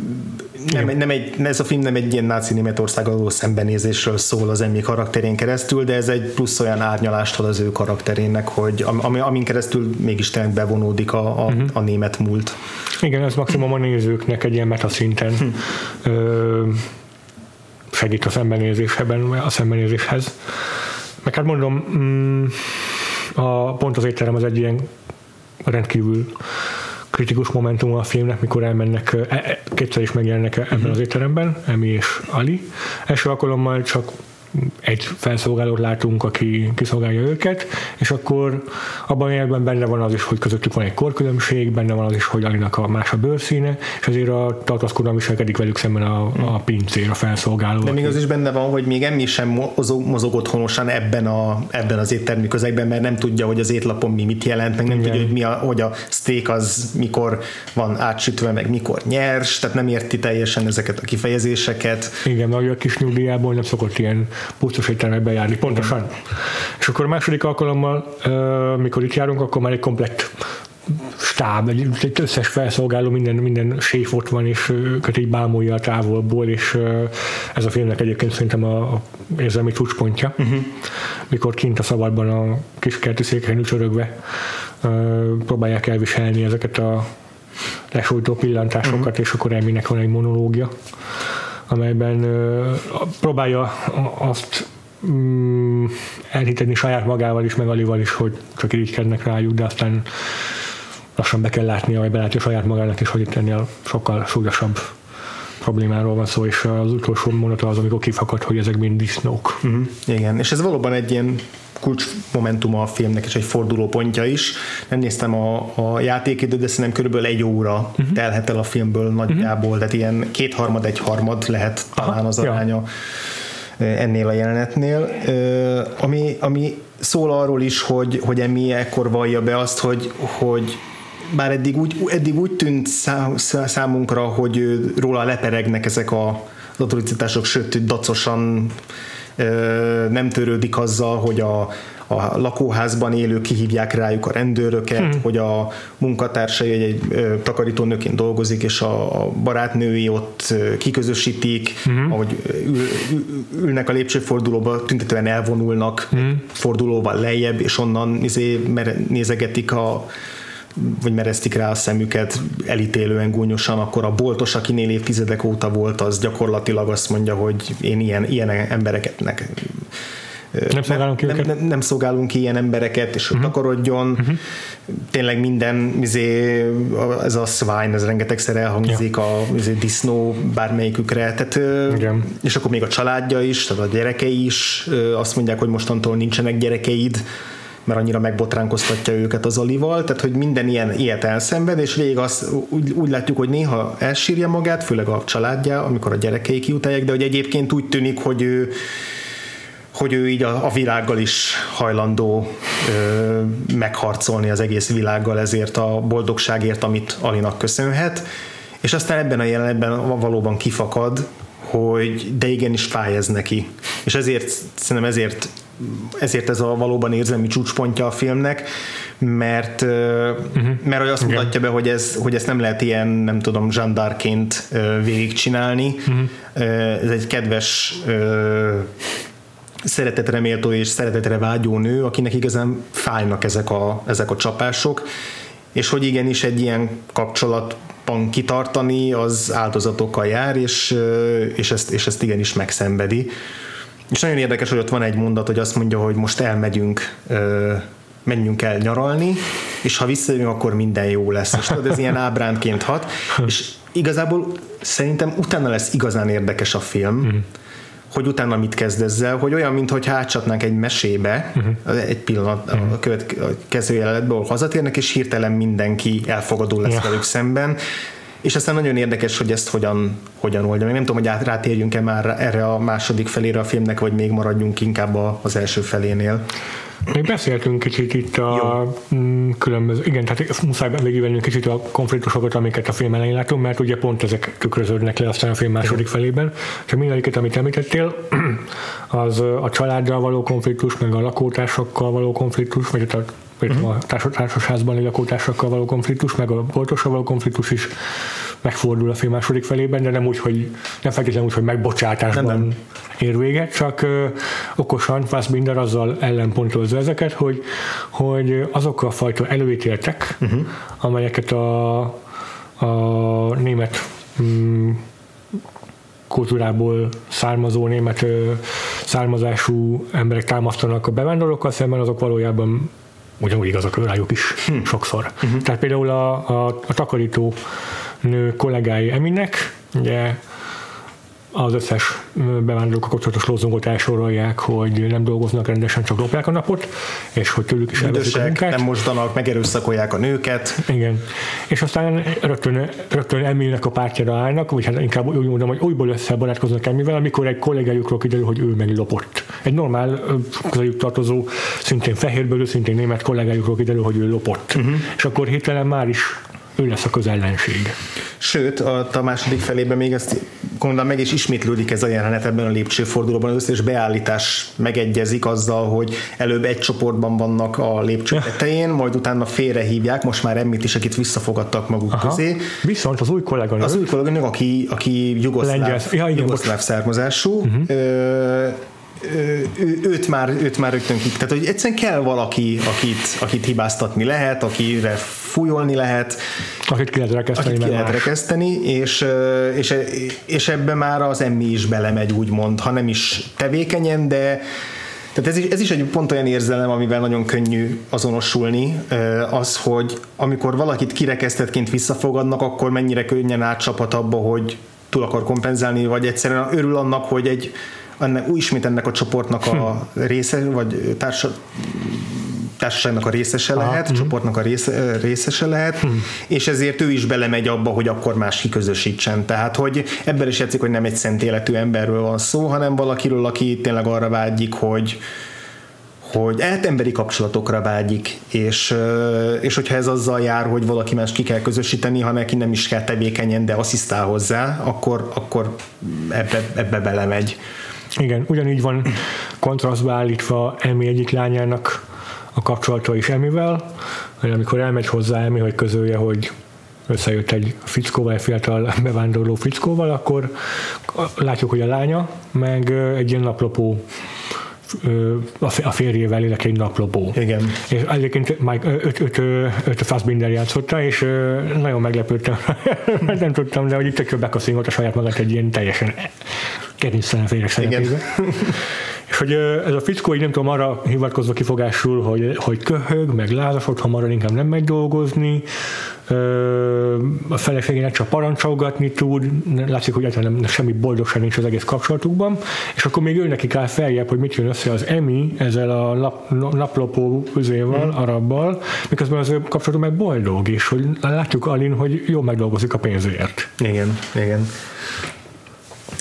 nem, nem egy, ez a film nem egy ilyen náci Németország való szembenézésről szól az Emmi karakterén keresztül, de ez egy plusz olyan árnyalást ad az ő karakterének, hogy ami, amin keresztül mégis tényleg bevonódik a, a, uh-huh. a német múlt. Igen, ez maximum a nézőknek egy ilyen metaszinten hm. ö, segít a szembenézésben, a szembenézéshez. Meg hát mondom, mm, a, pont az étterem az egy ilyen rendkívül kritikus momentum a filmnek, mikor elmennek, e, e, kétszer is megjelennek ebben az étteremben, Emi és Ali. Első alkalommal csak egy felszolgálót látunk, aki kiszolgálja őket, és akkor abban a jelben benne van az is, hogy közöttük van egy korkülönbség, benne van az is, hogy Alinak a más a bőrszíne, és azért a tartózkodalom viselkedik velük szemben a, a pincér, a felszolgáló. De még az is benne van, hogy még emmi sem mozog, otthonosan ebben, a, ebben az éttermi közegben, mert nem tudja, hogy az étlapon mi mit jelent, meg nem Igen. tudja, hogy, mi a, hogy a steak az mikor van átsütve, meg mikor nyers, tehát nem érti teljesen ezeket a kifejezéseket. Igen, mert a kis nyugdíjából nem szokott ilyen pusztos éttermekbe járni, pontosan. És akkor a második alkalommal, mikor itt járunk, akkor már egy komplett stáb, egy, egy összes felszolgáló, minden, minden séf ott van, és őket így bámulja a távolból, és ez a filmnek egyébként szerintem a, a érzelmi csúcspontja, uh-huh. mikor kint a szabadban a kis kerti székhelyen ücsörögve próbálják elviselni ezeket a lesújtó pillantásokat, uh-huh. és akkor Eminek van egy monológia amelyben próbálja azt mm, elhitetni saját magával is, meg Alival is, hogy csak irigykednek rájuk, de aztán lassan be kell látnia, vagy belátja saját magának is, hogy itt ennél sokkal súlyosabb problémáról van szó, és az utolsó mondata az, amikor kifakad, hogy ezek mind disznók. Uh-huh. Igen, és ez valóban egy ilyen kulcs momentuma a filmnek, és egy fordulópontja is. Nem néztem a, a játékidőt, de szerintem körülbelül egy óra uh-huh. telhet el a filmből nagyjából, uh-huh. tehát ilyen kétharmad, egyharmad lehet talán Aha, az aránya ja. ennél a jelenetnél. Ami, ami szól arról is, hogy, hogy Emi ekkor vallja be azt, hogy, hogy bár eddig úgy, eddig úgy tűnt számunkra, hogy róla leperegnek ezek a az autoricitások, sőt, dacosan nem törődik azzal, hogy a, a lakóházban élők kihívják rájuk a rendőröket, hmm. hogy a munkatársai egy, egy takarítónőként dolgozik, és a barátnői ott kiközösítik, hmm. ahogy ül, ülnek a lépcsőfordulóba, tüntetően elvonulnak hmm. fordulóval lejjebb, és onnan izé, nézegetik a vagy mereztik rá a szemüket elítélően gúnyosan, akkor a boltos, akinél évtizedek óta volt, az gyakorlatilag azt mondja, hogy én ilyen, ilyen embereketnek nem szolgálunk ki nem, nem, nem szolgálunk ki ilyen embereket, és uh-huh. takarodjon. Uh-huh. Tényleg minden, izé, ez a swine, ez rengetegszer elhangzik, ja. a izé, disznó bármelyikükre. Tehát, Igen. És akkor még a családja is, tehát a gyerekei is azt mondják, hogy mostantól nincsenek gyerekeid mert annyira megbotránkoztatja őket az Alival, tehát hogy minden ilyen ilyet elszenved, és végig azt úgy, úgy látjuk, hogy néha elsírja magát, főleg a családja, amikor a gyerekei kiutálják, de hogy egyébként úgy tűnik, hogy ő hogy ő így a, a világgal is hajlandó ö, megharcolni az egész világgal ezért a boldogságért, amit Alinak köszönhet, és aztán ebben a jelenetben valóban kifakad, hogy de igenis fáj ez neki. És ezért, szerintem ezért ezért ez a valóban érzelmi csúcspontja a filmnek, mert, uh-huh. mert hogy azt mutatja be, hogy, ez, hogy ezt nem lehet ilyen, nem tudom, zsandárként végigcsinálni. Uh-huh. Ez egy kedves szeretetre méltó és szeretetre vágyó nő, akinek igazán fájnak ezek a, ezek a csapások, és hogy igenis egy ilyen kapcsolatban kitartani, az áldozatokkal jár, és, és, ezt, és ezt igenis megszenvedi. És nagyon érdekes, hogy ott van egy mondat, hogy azt mondja, hogy most elmegyünk menjünk el nyaralni, és ha visszajövünk, akkor minden jó lesz. És tudod, ez ilyen ábrándként hat, és igazából szerintem utána lesz igazán érdekes a film, mm. hogy utána mit kezd ezzel, hogy olyan, mintha átcsatnánk egy mesébe, uh-huh. egy pillanat uh-huh. a következő jelenetből hazatérnek, és hirtelen mindenki elfogadó lesz yeah. velük szemben, és aztán nagyon érdekes, hogy ezt hogyan, hogyan oldja. Még nem tudom, hogy át, rátérjünk-e már erre a második felére a filmnek, vagy még maradjunk inkább az első felénél. Még beszéltünk kicsit itt a Jó. Mm, különböző, igen, tehát muszáj végigvenni kicsit a konfliktusokat, amiket a film elején látunk, mert ugye pont ezek tükröződnek le aztán a film második felében. És mindegyiket, amit említettél, (clears throat) az a családdal való konfliktus, meg a lakótársakkal való konfliktus, vagy a uh-huh. a társasházban lévő lakótársakkal való konfliktus, meg a boltossal való konfliktus is megfordul a film második felében, de nem úgy, hogy nem feltétlenül úgy, hogy megbocsátásban nem, nem. ér véget, csak ö, okosan Fassbinder azzal ellenpontolza ezeket, hogy, hogy azok a fajta előítéltek, uh-huh. amelyeket a, a német mm, kultúrából származó német ö, származású emberek támasztanak a bevándorlókkal szemben, azok valójában ugyanúgy igazak rájuk is hm. sokszor. Uh-huh. Tehát például a, a, a takarító nő kollégái Eminek, ugye az összes bevándorlókkal kapcsolatos lózungot elsorolják, hogy nem dolgoznak rendesen, csak lopják a napot, és hogy tőlük is elveszik a munkát. nem mostanak, megerőszakolják a nőket. Igen. És aztán rögtön, rögtön Emilnek a pártjára állnak, vagy hát inkább úgy mondom, hogy újból összebarátkoznak Emivel, amikor egy kollégájukról kiderül, hogy ő meglopott. Egy normál közöjük tartozó, szintén fehérből, szintén német kollégájukról kiderül, hogy ő lopott. Uh-huh. És akkor hirtelen már is ő lesz a közellenség. Sőt, a, a második felében még ezt gondolom meg is ismétlődik ez a jelenet ebben a lépcsőfordulóban, az összes beállítás megegyezik azzal, hogy előbb egy csoportban vannak a lépcső tetején, majd utána félrehívják, most már emmit is, akit visszafogadtak maguk Aha. közé. Viszont az új kolléganő. Az új kolléganő, aki, aki jugoszláv, ja, jugoszláv származású, uh-huh. ö, őt már, őt már rögtön kik. Tehát, hogy egyszerűen kell valaki, akit, akit hibáztatni lehet, akire fújolni lehet. Akit ki lehet rekeszteni. Akit ki lehet rekeszteni, és, és, és ebbe már az emmi is belemegy, úgymond, ha nem is tevékenyen, de tehát ez is, ez is egy pont olyan érzelem, amivel nagyon könnyű azonosulni, az, hogy amikor valakit kirekesztettként visszafogadnak, akkor mennyire könnyen átcsaphat abba, hogy túl akar kompenzálni, vagy egyszerűen örül annak, hogy egy ennek, ismét ennek a csoportnak a hm. része, vagy társa, társaságnak a részese lehet, Aha, hm. csoportnak a része, részese lehet, hm. és ezért ő is belemegy abba, hogy akkor más kiközösítsen. Tehát, hogy ebben is játszik, hogy nem egy szent életű emberről van szó, hanem valakiről, aki tényleg arra vágyik, hogy, hogy hát emberi kapcsolatokra vágyik, és, és hogyha ez azzal jár, hogy valaki más ki kell közösíteni, ha neki nem is kell tevékenyen, de asszisztál hozzá, akkor, akkor ebbe, ebbe belemegy. Igen, ugyanígy van kontrasztba állítva Emi egyik lányának a kapcsolata is Emivel, hogy amikor elmegy hozzá Emi, hogy közölje, hogy összejött egy fickóval, egy fiatal bevándorló fickóval, akkor látjuk, hogy a lánya meg egy ilyen naplopó a férjével, illetve egy naplopó. Igen. És egyébként Mike, öt, öt, öt, a Fassbinder játszotta, és nagyon meglepődtem, mert (laughs) nem tudtam, de hogy itt tökről bekaszingolt a saját magát egy ilyen teljesen gerinctelen férjek szerepébe. (laughs) És hogy ez a fickó így nem tudom, arra hivatkozva kifogásul, hogy, hogy köhög, meg lázasod, ha marad inkább nem megy dolgozni, a feleségének csak parancsolgatni tud, látszik, hogy egyáltalán nem, semmi boldogság nincs az egész kapcsolatunkban, és akkor még ő neki kell feljebb, hogy mit jön össze az Emi ezzel a nap, naplopó üzével, mm. arabbal, miközben az ő kapcsolatuk meg boldog, és hogy látjuk Alin, hogy jól megdolgozik a pénzért. Igen, igen.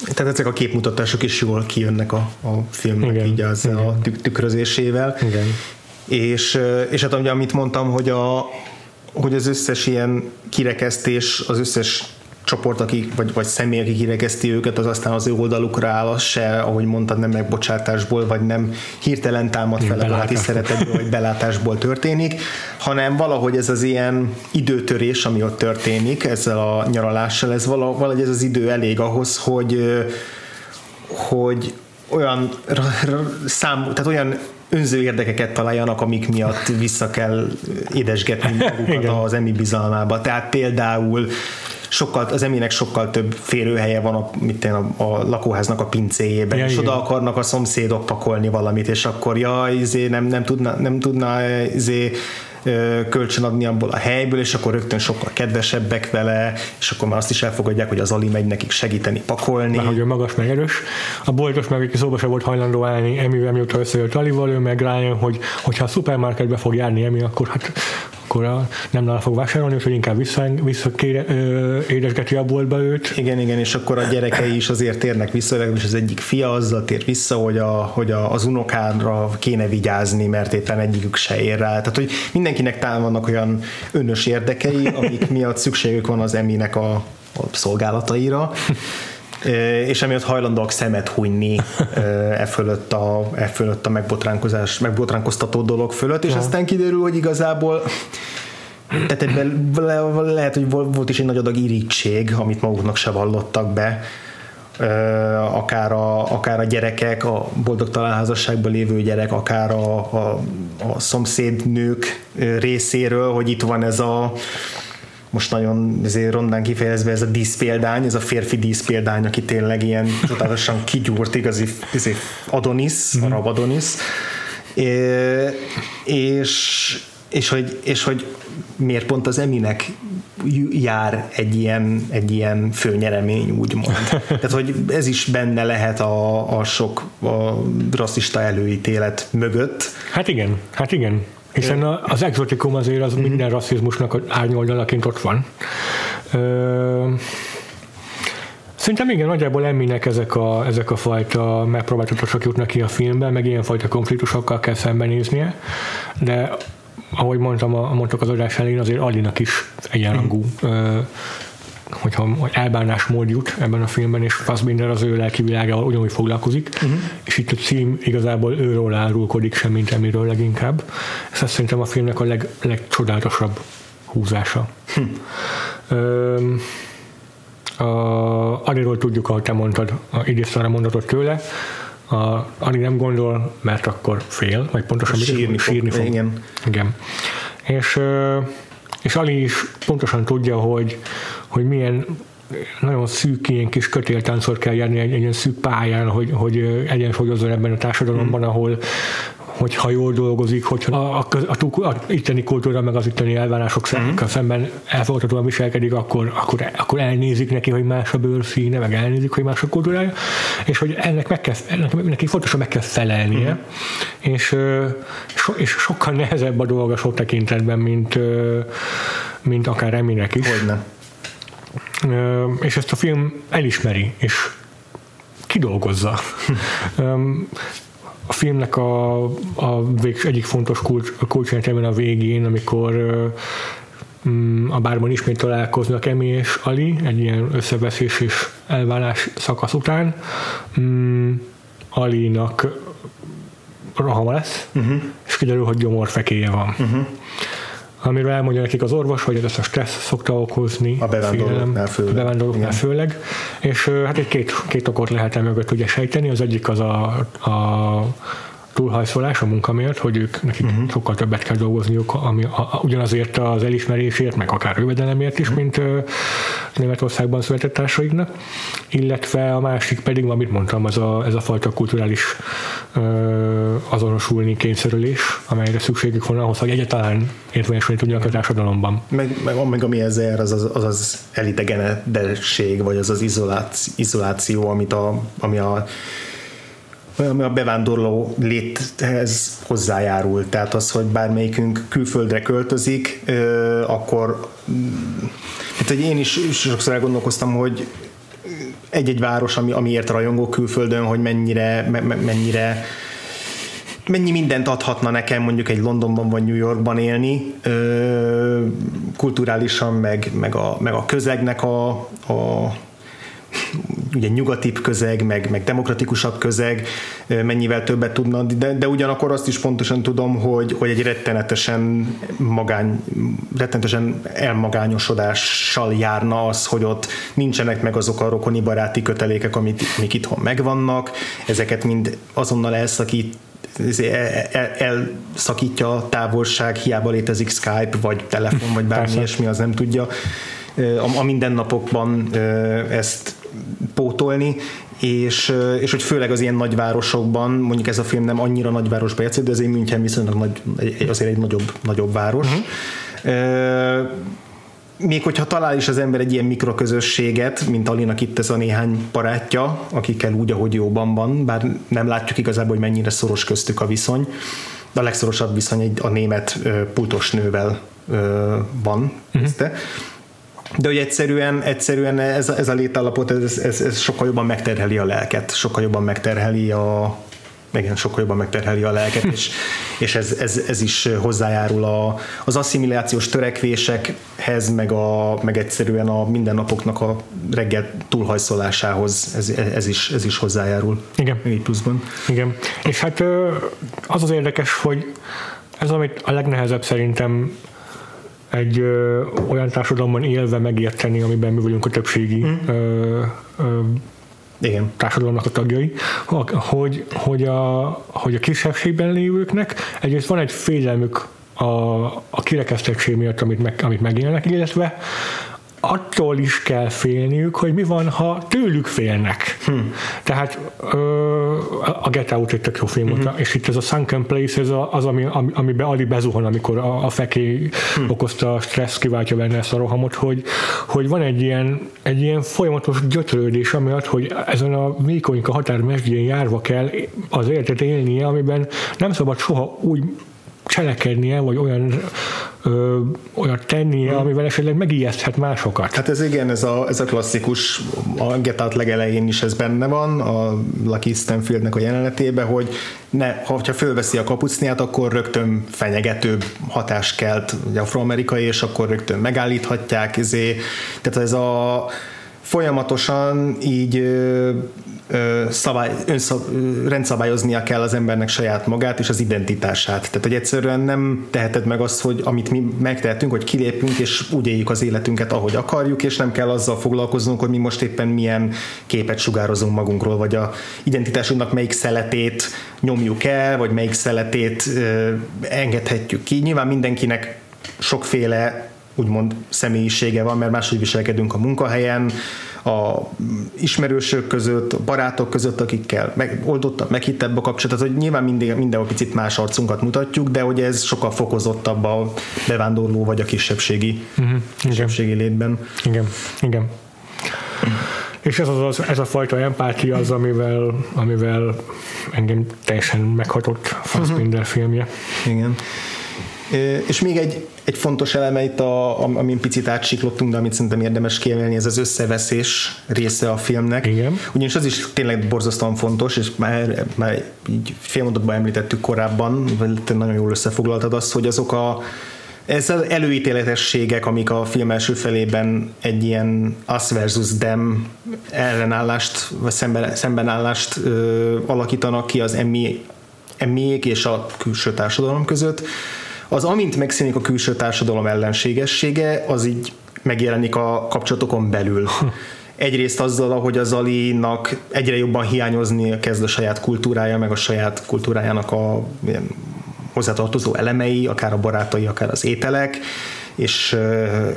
Tehát ezek a képmutatások is jól kijönnek a, a filmnek igen, így az igen. a tükrözésével. Igen. És, és hát amit mondtam, hogy, a, hogy az összes ilyen kirekesztés, az összes csoport, aki, vagy, vagy személy, aki kirekeszti őket, az aztán az ő oldalukra áll, az se, ahogy mondtad, nem megbocsátásból, vagy nem hirtelen támad fel a baráti szeretetből, vagy belátásból történik, hanem valahogy ez az ilyen időtörés, ami ott történik ezzel a nyaralással, ez valahogy ez az idő elég ahhoz, hogy hogy olyan szám, tehát olyan önző érdekeket találjanak, amik miatt vissza kell édesgetni magukat az emi bizalmába. Tehát például sokkal, az eminek sokkal több férőhelye van a, mit én, a, a lakóháznak a pincéjében, ja, és igen. oda akarnak a szomszédok pakolni valamit, és akkor ja, izé nem, nem tudna, nem tudna izé, kölcsön adni abból a helyből, és akkor rögtön sokkal kedvesebbek vele, és akkor már azt is elfogadják, hogy az Ali megy nekik segíteni pakolni. Már hogy ő magas meg erős. A boltos meg, szóba se volt hajlandó állni Emivel, mióta összejött Alival, ő meg rájön, hogy hogyha a szupermarketbe fog járni Emi, akkor hát akkor a, nem nála fog vásárolni, úgyhogy inkább vissza, visszakére, édesgeti a boltba őt. Igen, igen, és akkor a gyerekei is azért térnek vissza, legalábbis az egyik fia azzal tér vissza, hogy, a, hogy a, az unokára kéne vigyázni, mert éppen egyikük se ér rá. Tehát, hogy mindenkinek talán vannak olyan önös érdekei, amik miatt szükségük van az eminek a, a szolgálataira és emiatt hajlandóak szemet hunyni e fölött a, e fölött a megbotránkozás, megbotránkoztató dolog fölött, és ja. aztán kiderül, hogy igazából tehát ebben le, lehet, hogy volt is egy nagy adag irítség, amit maguknak se vallottak be, akár a, akár a gyerekek, a boldog találházasságban lévő gyerek, akár a, a, a szomszédnők részéről, hogy itt van ez a most nagyon ezért rondán kifejezve ez a díszpéldány, ez a férfi díszpéldány, aki tényleg ilyen (laughs) csodálatosan kigyúrt igazi ezért Adonis, mm-hmm. arab Adonis, és, és, hogy, és hogy miért pont az Eminek jár egy ilyen, egy ilyen főnyeremény, úgymond. (laughs) Tehát, hogy ez is benne lehet a, a sok a rasszista előítélet mögött. Hát igen, hát igen. Hiszen az exotikum azért az minden rasszizmusnak árnyoldalaként ott van. Szerintem igen, nagyjából emminek ezek a, ezek a fajta megpróbáltatosok jutnak ki a filmben, meg ilyenfajta konfliktusokkal kell szembenéznie, de ahogy mondtam, mondtak az adás elén, azért Alinak is egyenrangú mm hogyha elbánásmód jut ebben a filmben, és Fassbinder az ő lelki világával ugyanúgy foglalkozik, uh-huh. és itt a cím igazából őről árulkodik, sem mint emiről leginkább. Ez azt szerintem a filmnek a leg, legcsodálatosabb húzása. Hm. Ö, a, Ariról tudjuk, ahogy te mondtad, a idéztem a mondatot tőle, a, Ari nem gondol, mert akkor fél, vagy pontosan sírni, fog, sírni fog. Igen. Igen. És, és Ali is pontosan tudja, hogy, hogy milyen nagyon szűk ilyen kis kötéltáncot kell járni egy, egy ilyen szűk pályán, hogy, hogy egyensúlyozzon ebben a társadalomban, mm. ahol hogyha jól dolgozik, hogyha a, a, a, a itteni kultúra meg az itteni elvárások mm. szemben elfogadhatóan viselkedik, akkor, akkor, akkor elnézik neki, hogy más a bőrszíne, meg elnézik, hogy más a kultúrája, és hogy ennek, meg kell, ennek neki fontosan meg kell felelnie, mm. és, so, és sokkal nehezebb a dolga sok tekintetben, mint, mint akár Eminek is. Hogyne és ezt a film elismeri, és kidolgozza. a filmnek a, a végs, egyik fontos kulcs, kulcsjelenetében a végén, amikor mm, a bárban ismét találkoznak Emi és Ali egy ilyen összeveszés és elválás szakasz után. Mm, Alinak rohama lesz, uh-huh. és kiderül, hogy gyomorfekéje van. Uh-huh amiről elmondja nekik az orvos, hogy ez a stressz szokta okozni. A bevándorlóknál főleg. A bevándorlóknál főleg. És hát egy két, két okot lehet el mögött ugye sejteni. Az egyik az a, a túlhajszolás a munka miatt, hogy ők nekik uh-huh. sokkal többet kell dolgozniuk, ami a, a, ugyanazért az elismerésért, meg akár jövedelemért is, uh-huh. mint ö, Németországban született társaiknak, illetve a másik pedig, amit mondtam, az a, ez a fajta kulturális ö, azonosulni kényszerülés, amelyre szükségük van ahhoz, hogy egyáltalán érvényesülni tudjanak a társadalomban. Meg, meg, meg ami ezzel az az, az, az elidegenedesség, vagy az az izoláció, izoláció amit a, ami a ami a bevándorló léthez hozzájárul. Tehát az, hogy bármelyikünk külföldre költözik, akkor hát, hogy én is sokszor elgondolkoztam, hogy egy-egy város, ami, amiért rajongó külföldön, hogy mennyire, me, mennyire mennyi mindent adhatna nekem mondjuk egy Londonban vagy New Yorkban élni, kulturálisan, meg, meg, a, meg a közegnek a, a ugye nyugatibb közeg, meg, meg demokratikusabb közeg, mennyivel többet tudna, de, de ugyanakkor azt is pontosan tudom, hogy, hogy egy rettenetesen magány, rettenetesen elmagányosodással járna az, hogy ott nincsenek meg azok a rokoni baráti kötelékek, amit, amik itthon megvannak, ezeket mind azonnal elszakít elszakítja a távolság, hiába létezik Skype, vagy telefon, vagy bármi ilyesmi, az nem tudja. A mindennapokban ezt pótolni, és, és hogy főleg az ilyen nagyvárosokban, mondjuk ez a film nem annyira nagyvárosba játszik, de azért München viszonylag nagy, azért egy nagyobb, nagyobb város. Uh-huh. Még hogyha talál is az ember egy ilyen mikroközösséget, mint Alinak itt ez a néhány barátja, akikkel úgy, ahogy jóban van, bár nem látjuk igazából, hogy mennyire szoros köztük a viszony, de a legszorosabb viszony egy, a német pultos nővel van. Uh-huh. De hogy egyszerűen, egyszerűen ez, ez a létállapot ez, ez, ez sokkal jobban megterheli a lelket, sokkal jobban megterheli a, igen, sokkal jobban megterheli a lelket, és, (laughs) és ez, ez, ez is hozzájárul a, az asszimilációs törekvésekhez, meg, a, meg egyszerűen a mindennapoknak a reggel túlhajszolásához, ez, ez, is, ez is hozzájárul. Igen. Így pluszban. Igen. És hát az az érdekes, hogy ez, amit a legnehezebb szerintem egy ö, olyan társadalomban élve megérteni, amiben mi vagyunk a többségi mm. ö, ö, igen. társadalomnak a tagjai, hogy, hogy, a, hogy a kisebbségben lévőknek egyrészt van egy félelmük a, a kirekesztettség miatt, amit, meg, amit megélnek, illetve attól is kell félniük, hogy mi van, ha tőlük félnek. Hm. Tehát ö, a Get Out egy tök jó film uh-huh. és itt ez a Sunken Place, ez az, ami, amiben Ali bezuhan, amikor a, a feké hm. okozta a stressz, kiváltja benne ezt a rohamot, hogy, hogy van egy ilyen, egy ilyen folyamatos gyötrődés, amiatt, hogy ezen a vékonyka határ mesdjén járva kell az életet élnie, amiben nem szabad soha úgy cselekednie, vagy olyan ö, olyat tennie, hmm. amivel esetleg megijeszthet másokat. Hát ez igen, ez a, ez a klasszikus, a Get Out legelején is ez benne van, a Lucky Stanfieldnek a jelenetében, hogy ne, ha fölveszi a kapucniát, akkor rögtön fenyegetőbb hatást kelt afroamerikai, és akkor rögtön megállíthatják, ezé. tehát ez a folyamatosan így szabály, önszab, rendszabályoznia kell az embernek saját magát és az identitását. Tehát, hogy egyszerűen nem teheted meg azt, hogy amit mi megtehetünk, hogy kilépünk és úgy éljük az életünket, ahogy akarjuk, és nem kell azzal foglalkoznunk, hogy mi most éppen milyen képet sugározunk magunkról, vagy a identitásunknak melyik szeletét nyomjuk el, vagy melyik szeletét engedhetjük ki. Nyilván mindenkinek sokféle úgymond személyisége van, mert máshogy viselkedünk a munkahelyen, a ismerősök között, a barátok között, akikkel meg, oldottabb, meghittebb a kapcsolatot, hogy nyilván mindig, mindenhol picit más arcunkat mutatjuk, de hogy ez sokkal fokozottabb a bevándorló vagy a kisebbségi, uh-huh. kisebbségi létben. Igen, igen. És ez, az, az, ez a fajta empátia az, amivel, amivel engem teljesen meghatott Fassbinder uh-huh. filmje. Igen. És még egy, egy fontos eleme itt, a, amin picit átsiklottunk, de amit szerintem érdemes kiemelni, ez az összeveszés része a filmnek. Igen. Ugyanis az is tényleg borzasztóan fontos, és már, már így félmondatban említettük korábban, te nagyon jól összefoglaltad azt, hogy azok a ez az előítéletességek, amik a film első felében egy ilyen us versus them ellenállást, vagy szemben, szembenállást ö, alakítanak ki az emmi, emmiék és a külső társadalom között, az amint megszűnik a külső társadalom ellenségessége, az így megjelenik a kapcsolatokon belül. Egyrészt azzal, hogy az Alinak egyre jobban hiányozni kezd a saját kultúrája, meg a saját kultúrájának a ilyen hozzátartozó elemei, akár a barátai, akár az ételek, és,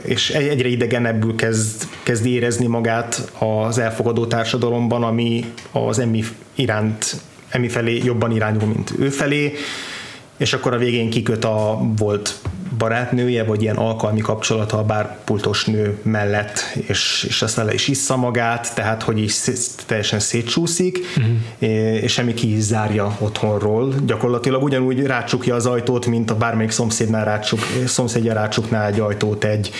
és egyre idegenebbül kezd, kezd érezni magát az elfogadó társadalomban, ami az emmi iránt, emmi felé jobban irányul, mint ő felé, és akkor a végén kiköt a volt barátnője, vagy ilyen alkalmi kapcsolata a bárpultos nő mellett, és, és aztán le is issza magát, tehát hogy is teljesen szétcsúszik, uh-huh. és semmi ki is zárja otthonról. Gyakorlatilag ugyanúgy rácsukja az ajtót, mint a bármelyik szomszédnál rácsuk, szomszédja rácsukná egy ajtót egy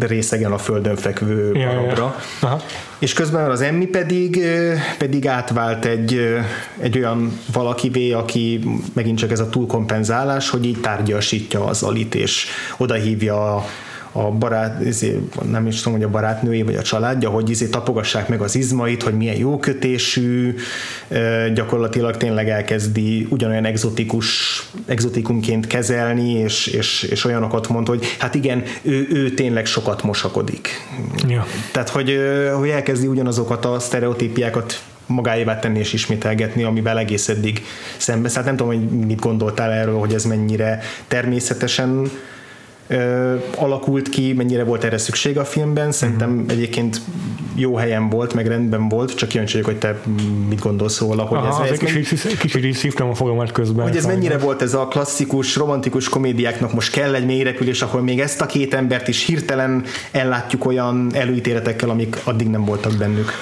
részegen a földön fekvő ja, barabra. Ja. És közben az Emmi pedig, pedig átvált egy, egy olyan valakivé, aki megint csak ez a túlkompenzálás, hogy így tárgyasítja az alit, és odahívja a barát, izé, nem is tudom, hogy a barátnői vagy a családja, hogy izé tapogassák meg az izmait, hogy milyen jó kötésű, gyakorlatilag tényleg elkezdi ugyanolyan exotikus, exotikumként kezelni, és, és, és olyanokat mond, hogy hát igen, ő, ő tényleg sokat mosakodik. Ja. Tehát, hogy, hogy elkezdi ugyanazokat a sztereotípiákat magáévá tenni és ismételgetni, amivel egész eddig szembe. Hát nem tudom, hogy mit gondoltál erről, hogy ez mennyire természetesen ö, alakult ki, mennyire volt erre szükség a filmben. Szerintem uh-huh. egyébként jó helyen volt, meg rendben volt, csak kíváncsi vagyok, hogy te mit gondolsz róla. Hogy Aha, ez, ez kicsit, kicsit is szívtam a fogamat közben. Hogy ez mennyire volt ez a klasszikus, romantikus komédiáknak most kell egy mélyrepülés, ahol még ezt a két embert is hirtelen ellátjuk olyan előítéletekkel, amik addig nem voltak bennük.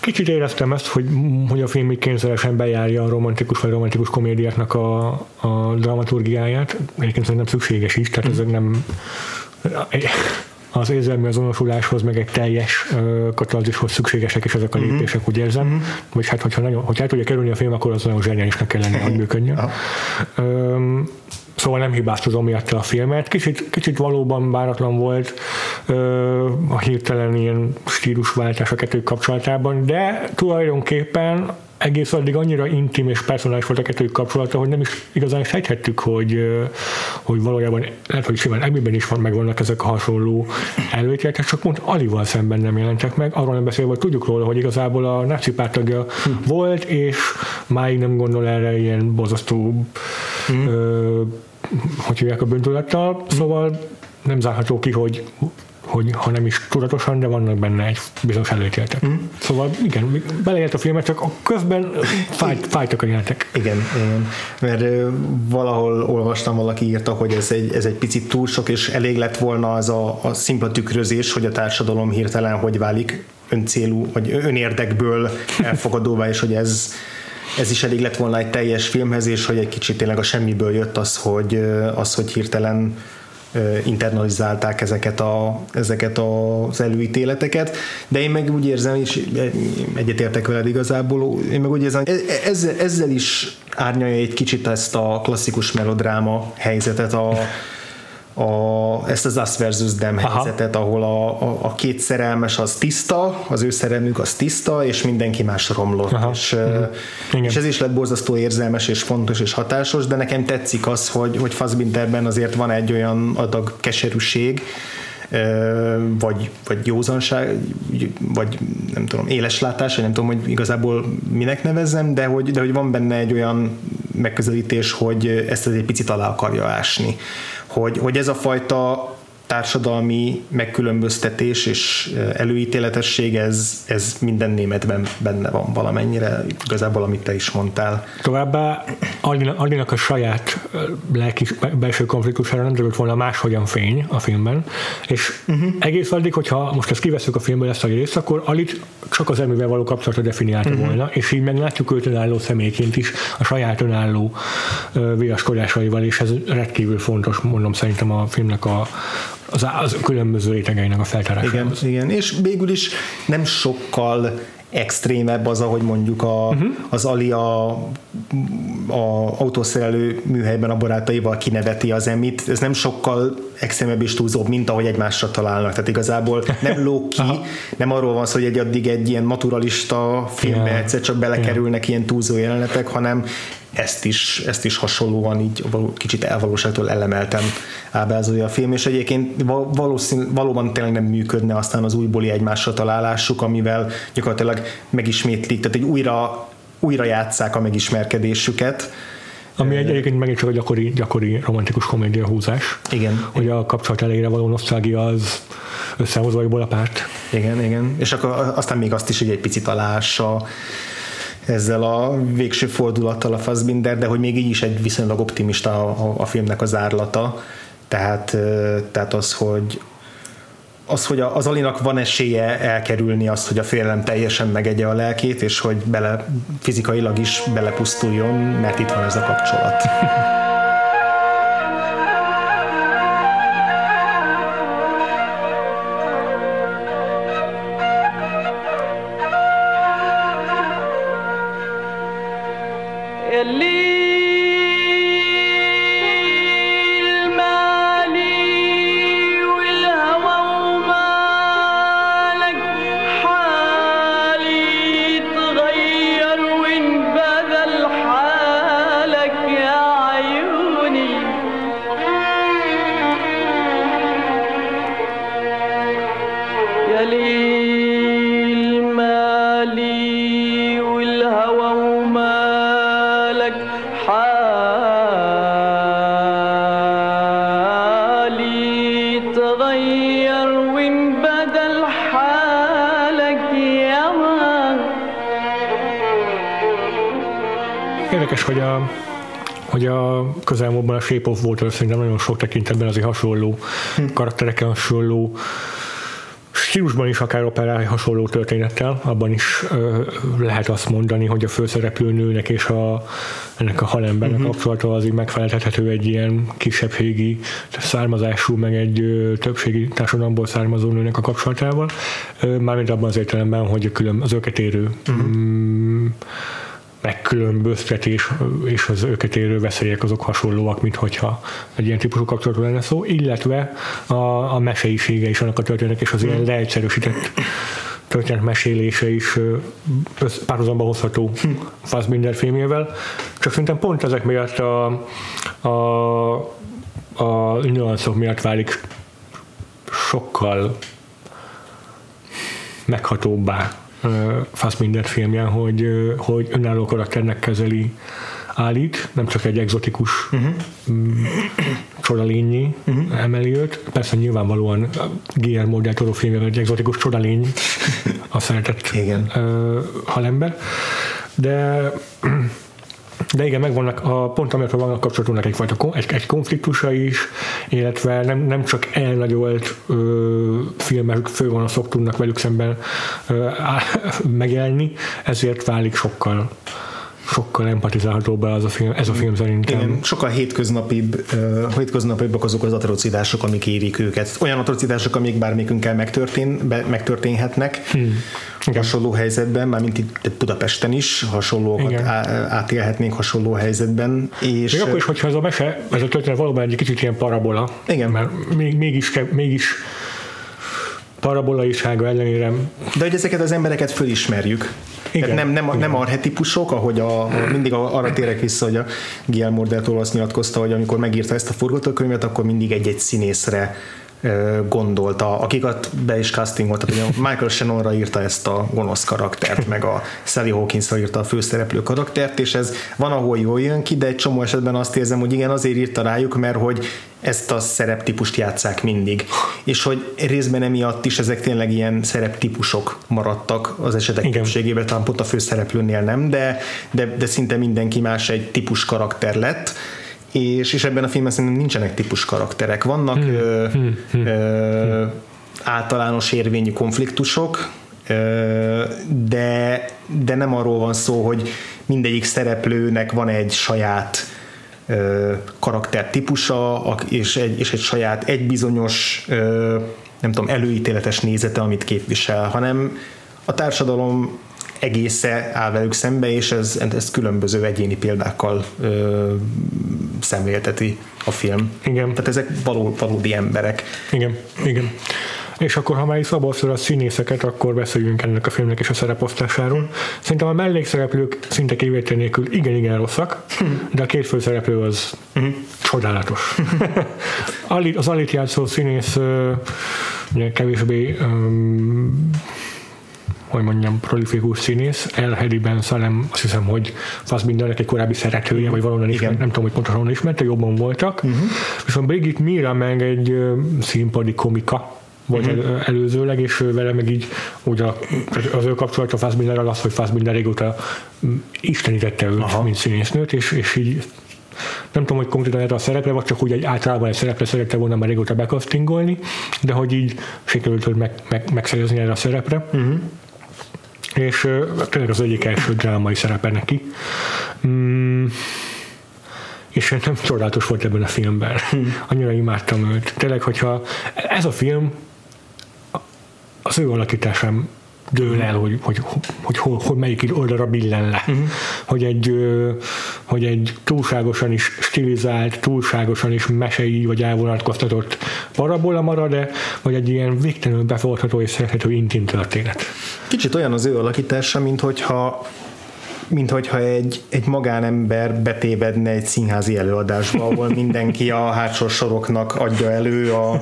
Kicsit éreztem ezt, hogy, hogy a film így kényszeresen bejárja a romantikus vagy romantikus komédiáknak a, a dramaturgiáját. Egyébként szerintem szükséges is, tehát ezek nem az érzelmi azonosuláshoz, meg egy teljes uh, szükségesek is ezek a mhm. lépések, úgy érzem. Mm-hmm. Vagy hát, hogyha, nagyon, hogyha el tudja kerülni a film, akkor az nagyon zseniálisnak kell lenni, hogy működjön. um, Szóval nem hibáztozom miatt a filmet. Kicsit, kicsit valóban váratlan volt ö, a hirtelen ilyen stílusváltás a kettő kapcsolatában, de tulajdonképpen egész addig annyira intim és personális volt a kettőjük kapcsolata, hogy nem is igazán sejthettük, hogy, hogy valójában lehet, hogy simán emiben is van, megvannak ezek a hasonló előítéletek, csak pont Alival szemben nem jelentek meg, arról nem beszélve, hogy tudjuk róla, hogy igazából a náci pártagja hm. volt, és máig nem gondol erre ilyen bozasztó hm. Hogy hívják a bűntudattal, szóval nem zárható ki, hogy hogy ha nem is tudatosan, de vannak benne egy bizonyos előítéletek. Mm. Szóval igen, beleért a filmet, csak a közben fájt, fájtak a jelentek. Igen, igen, mert valahol olvastam, valaki írta, hogy ez egy, ez egy picit túl sok, és elég lett volna az a, a szimpla tükrözés, hogy a társadalom hirtelen hogy válik öncélú, vagy önérdekből elfogadóvá, és hogy ez ez is elég lett volna egy teljes filmhez, és hogy egy kicsit tényleg a semmiből jött az, hogy, az, hogy hirtelen internalizálták ezeket, a, ezeket az előítéleteket, de én meg úgy érzem, és egyetértek veled igazából, én meg úgy érzem, e, ezzel, ezzel is árnyalja egy kicsit ezt a klasszikus melodráma helyzetet a, a, ezt az Us versus Them Aha. helyzetet, ahol a, a, a két szerelmes az tiszta, az ő szerelmük az tiszta, és mindenki más romlott. Aha. És, mm. és ez is lett borzasztó érzelmes, és fontos, és hatásos, de nekem tetszik az, hogy, hogy Fassbinderben azért van egy olyan adag keserűség, vagy, vagy józanság, vagy nem tudom, éleslátás, vagy nem tudom, hogy igazából minek nevezzem, de hogy, de hogy van benne egy olyan megközelítés, hogy ezt egy picit alá akarja ásni hogy, hogy ez a fajta társadalmi megkülönböztetés és előítéletesség, ez, ez minden németben benne van valamennyire, igazából amit te is mondtál. Továbbá Alinak a saját lelki belső konfliktusára nem derült volna máshogyan fény a filmben, és uh-huh. egész addig, hogyha most ezt kiveszünk a filmből ezt a részt, akkor Alit csak az erővel való kapcsolata definiálta uh-huh. volna, és így meglátjuk őt önálló személyként is a saját önálló viaskodásaival, és ez rendkívül fontos, mondom szerintem a filmnek a, az, az különböző rétegeinek a feltárása. Igen, igen, és végül is nem sokkal extrémebb az, ahogy mondjuk a, uh-huh. az Ali a, a autószerelő műhelyben a barátaival kineveti az emit. Ez nem sokkal extrémebb és túlzóbb, mint ahogy egymásra találnak. Tehát igazából nem (laughs) lók ki, nem arról van szó, hogy egy addig egy ilyen naturalista filmbe yeah. egyszer csak belekerülnek yeah. ilyen túlzó jelenetek, hanem ezt is, ezt is hasonlóan így kicsit elvalóságtól elemeltem ábrázolja a film, és egyébként valószín, valóban tényleg nem működne aztán az újbóli egymásra találásuk, amivel gyakorlatilag megismétlik, tehát egy újra, újra játszák a megismerkedésüket, ami egy, egyébként megint csak a gyakori, gyakori romantikus komédia húzás. Igen. Hogy a kapcsolat elejére való nosztalgia az összehozva a párt. Igen, igen. És akkor aztán még azt is, hogy egy picit alássa ezzel a végső fordulattal a Fassbinder, de hogy még így is egy viszonylag optimista a, a, a filmnek az árlata. Tehát, tehát az, hogy az, hogy az Alinak van esélye elkerülni azt, hogy a félelem teljesen megegye a lelkét, és hogy bele, fizikailag is belepusztuljon, mert itt van ez a kapcsolat. (laughs) közelmúltban a Shape of Water szerintem nagyon sok tekintetben azért hasonló hm. karaktereken hasonló stílusban is akár operál hasonló történettel, abban is ö, lehet azt mondani, hogy a főszereplő nőnek és a, ennek a halembernek uh-huh. kapcsolata az így megfeleltethető egy ilyen kisebbségi származású, meg egy ö, többségi társadalomból származó nőnek a kapcsolatával, ö, mármint abban az értelemben, hogy a külön, az őket érő uh-huh. mm, megkülönböztetés és az őket érő veszélyek azok hasonlóak, mint hogyha egy ilyen típusú kapcsolatról lenne szó, illetve a, a meseisége is annak a történetnek, és az ilyen leegyszerűsített történet mesélése is párhuzamba hozható Fassbinder filmjével. Csak szerintem pont ezek miatt a, a, a nüanszok miatt válik sokkal meghatóbbá Fassbinder filmje, hogy, hogy önálló karakternek kezeli állít, nem csak egy exotikus uh-huh. csodalényi uh-huh. emeli őt. Persze nyilvánvalóan Guillermo del Toro filmje egy exotikus csodalény a szeretett Igen. Halember. De de igen, megvannak a pont amiatt vannak kapcsolatunknak egyfajta egy, egy konfliktusa is, illetve nem, nem csak elnagyolt ö, filmek főgonoszok tudnak velük szemben ö, á, (laughs) megjelenni, ezért válik sokkal sokkal empatizálható be az a film, ez a film szerintem. Igen, sokkal hétköznapibb, uh, hétköznapibbak azok az atrocitások, amik érik őket. Olyan atrocitások, amik bármikünkkel megtörtén, be, megtörténhetnek. Hmm. Igen. hasonló helyzetben, már mint itt Budapesten is hasonlókat Igen. átélhetnénk hasonló helyzetben. És Még akkor is, hogyha ez a mese, ez a történet valóban egy kicsit ilyen parabola, Igen. mert még, mégis, mégis parabolaisága ellenére. De hogy ezeket az embereket fölismerjük. Igen, nem, nem, nem arhetipusok, ahogy a, a, mindig arra térek vissza, hogy a Guillermo del Toro azt nyilatkozta, hogy amikor megírta ezt a forgatókönyvet, akkor mindig egy-egy színészre gondolta, akiket be is castingolta, hogy Michael Shannonra írta ezt a gonosz karaktert, meg a Sally Hawkinsra írta a főszereplő karaktert, és ez van, ahol jól jön ki, de egy csomó esetben azt érzem, hogy igen, azért írta rájuk, mert hogy ezt a szereptípust játszák mindig. És hogy részben emiatt is ezek tényleg ilyen szereptípusok maradtak az esetek Igen. többségében, talán pont a főszereplőnél nem, de, de, de szinte mindenki más egy típus karakter lett és, és ebben a filmben szerintem nincsenek típus karakterek. Vannak hmm. ö, hmm. hmm. Ö, általános érvényű konfliktusok, ö, de, de nem arról van szó, hogy mindegyik szereplőnek van egy saját karaktertípusa, és egy, és egy saját, egy bizonyos nem tudom, előítéletes nézete, amit képvisel, hanem a társadalom egésze áll velük szembe, és ez, ez különböző egyéni példákkal ö, szemlélteti a film. Igen. Tehát ezek való, valódi emberek. Igen, igen. És akkor, ha már is szabadszor a színészeket, akkor beszéljünk ennek a filmnek és a szereposztásáról. Szerintem a mellékszereplők szinte kivétel nélkül igen-igen rosszak, de a két főszereplő az uh-huh. csodálatos. (laughs) az alit játszó színész kevésbé um, hogy mondjam, prolifikus színész, El Hediben Salem, azt hiszem, hogy Fassbindernek egy korábbi szeretője, vagy valonnan ismert, nem tudom, hogy pontosan honnan ismerte, jobban voltak. Uh-huh. Viszont Brigitte Mira meg egy színpadi komika, volt uh-huh. előzőleg, és vele meg így úgy a, az ő kapcsolata Fassbinderrel az, hogy Fassbinder régóta istenítette őt, Aha. mint színésznőt, és, és így nem tudom, hogy konkrétan erre a szerepre, vagy csak úgy egy általában egy szerepre szerette volna már régóta bekasztingolni, de hogy így sikerült hogy meg, meg, megszerezni erre a szerepre. Uh-huh és tényleg az egyik első drámai szerepe neki. Mm, és nem csodálatos volt ebben a filmben. Hmm. Annyira imádtam őt. Tényleg, hogyha ez a film az ő alakításám dől el, hogy, hogy, hogy, hogy, hogy, hogy melyik oldalra billen le. Uh-huh. Hogy, egy, hogy egy túlságosan is stilizált, túlságosan is mesei vagy elvonatkoztatott parabola marad-e, vagy egy ilyen végtelenül befogadható és szerethető intim történet. Kicsit olyan az ő alakítása, mint hogyha mint hogyha egy, egy magánember betévedne egy színházi előadásba, ahol (laughs) mindenki a hátsó soroknak adja elő a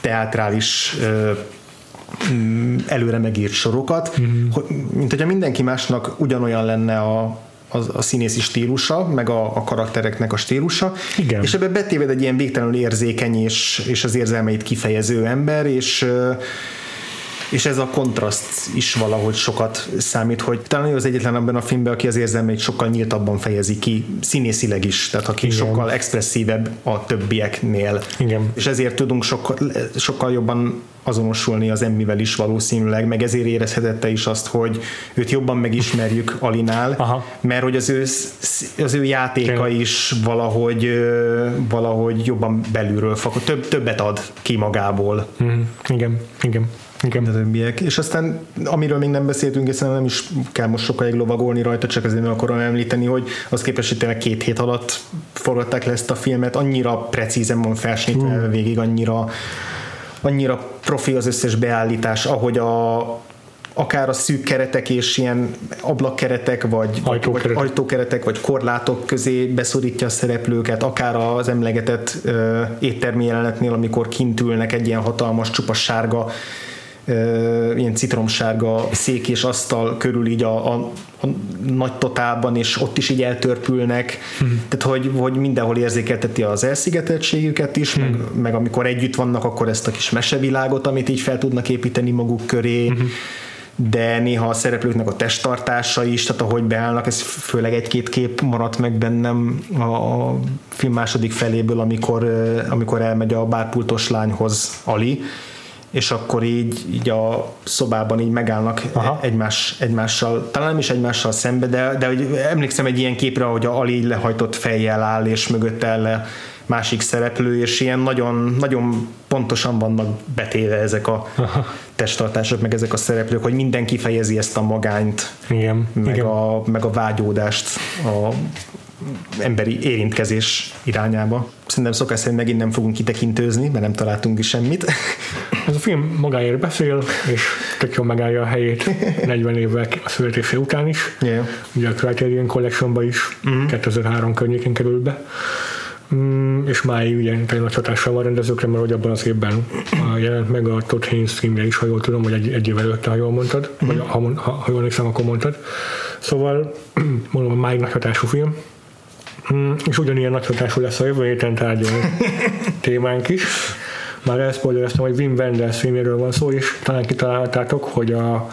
teátrális előre megírt sorokat, mm-hmm. hogy, mint hogyha mindenki másnak ugyanolyan lenne a, a, a színészi stílusa, meg a, a karaktereknek a stílusa, Igen. és ebbe betéved egy ilyen végtelenül érzékeny és, és az érzelmeit kifejező ember, és és ez a kontraszt is valahogy sokat számít, hogy talán ő az egyetlen abban a filmben, aki az érzelmeit sokkal nyíltabban fejezi ki, színészileg is, tehát aki Igen. sokkal expresszívebb a többieknél. Igen. És ezért tudunk sokkal, sokkal jobban azonosulni az Emmivel is valószínűleg, meg ezért érezhetette is azt, hogy őt jobban megismerjük Alinál, Aha. mert hogy az ő, az ő játéka Tényleg. is valahogy, valahogy jobban belülről fakad, több, többet ad ki magából. Mm, igen, igen, igen. többiek. És aztán, amiről még nem beszéltünk, szerintem nem is kell most sokáig lovagolni rajta, csak azért meg akarom említeni, hogy az képest, hogy tényleg két hét alatt forgatták le ezt a filmet, annyira precízen van felsnitve végig, annyira, annyira profi az összes beállítás, ahogy a akár a szűk keretek és ilyen ablakkeretek, vagy Ajtókeretek. vagy ajtókeretek, vagy korlátok közé beszorítja a szereplőket, akár az emlegetett ö, éttermi jelenetnél, amikor kint ülnek egy ilyen hatalmas, csupa sárga ö, ilyen citromsárga szék és asztal körül így a, a, a nagy totálban, és ott is így eltörpülnek, hmm. tehát hogy, hogy mindenhol érzékelteti az elszigeteltségüket is, hmm. meg, meg amikor együtt vannak, akkor ezt a kis mesevilágot, amit így fel tudnak építeni maguk köré, hmm de néha a szereplőknek a testtartása is, tehát ahogy beállnak, ez főleg egy-két kép maradt meg bennem a, a film második feléből, amikor, amikor elmegy a bárpultos lányhoz Ali, és akkor így, így a szobában így megállnak Aha. egymás, egymással, talán nem is egymással szembe, de, de hogy emlékszem egy ilyen képre, hogy a Ali így lehajtott fejjel áll, és mögötte elle másik szereplő, és ilyen nagyon, nagyon pontosan vannak betéve ezek a testtartások, meg ezek a szereplők, hogy mindenki fejezi ezt a magányt, Igen, meg, igen. A, meg a vágyódást a emberi érintkezés irányába. Szerintem szokás szerint megint nem fogunk kitekintőzni, mert nem találtunk is semmit. Ez a film magáért beszél, és tök jól megállja a helyét (laughs) 40 évvel a születése után is. Yeah. Ugye a Criterion Collectionba is mm. 2003 környékén került be. Mm, és máig ugye nagy hatással van rendezőkre, mert hogy abban az évben jelent meg a Todd Haynes filmje is, ha jól tudom, vagy egy, egy évvel előtte, ha jól mondtad, Mhm. vagy ha, ha, ha jól emlékszem, akkor mondtad. Szóval (clears throat) mondom, máig nagy hatású film, Mm, és ugyanilyen nagy hatású lesz a jövő héten tárgyaló (laughs) témánk is. Már elszpoilereztem, hogy Wim Wenders filméről van szó, és talán kitaláltátok, hogy a,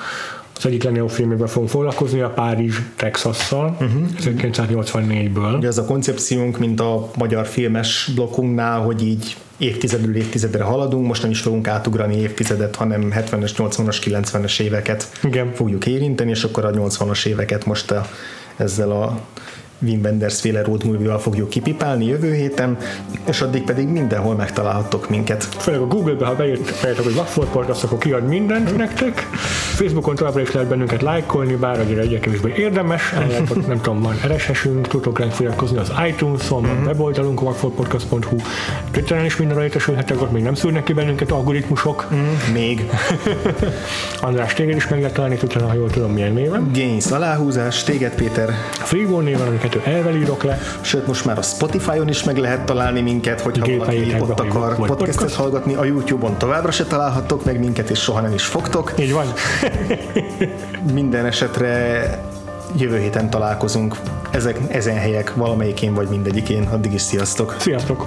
az egyik legnagyobb filmével fogunk foglalkozni, a Párizs, Texasszal, uh-huh. 1984-ből. Ugye ez a koncepciónk, mint a magyar filmes blokkunknál, hogy így évtizedről évtizedre haladunk, most nem is fogunk átugrani évtizedet, hanem 70-es, 80-as, 90-es éveket Igen. fogjuk érinteni, és akkor a 80-as éveket most a, ezzel a Wim Wenders féle road movie-val fogjuk kipipálni jövő héten, és addig pedig mindenhol megtalálhattok minket. Főleg a Google-be, ha beírt- beírtok, hogy Waffle Podcast, akkor kiad mindent nektek. Facebookon továbbra is lehet bennünket lájkolni, bár azért egyre kevésbé érdemes. Ott nem tudom, van RSS-ünk, tudtok ránk feliratkozni az iTunes-on, Mhm. a weboldalunk, a wafflepodcast.hu. Twitteren is mindenre értesülhetek, ott még nem szűrnek ki bennünket algoritmusok. Még (laughs) András, téged is meg lehet találni Twitteren, ha jól tudom, milyen néven. Gains aláhúzás, téged Péter, Freeborn néven, amiket ő elvelírok le. sőt most már a Spotify-on is meg lehet találni minket, hogyha valaki ott akar podcastet podcast. hallgatni, a YouTube-on továbbra se találhattok meg minket, és soha nem is fogtok. Így van. (laughs) Minden esetre jövő héten találkozunk ezek, ezen helyek valamelyikén vagy mindegyikén. Addig is sziasztok! Sziasztok!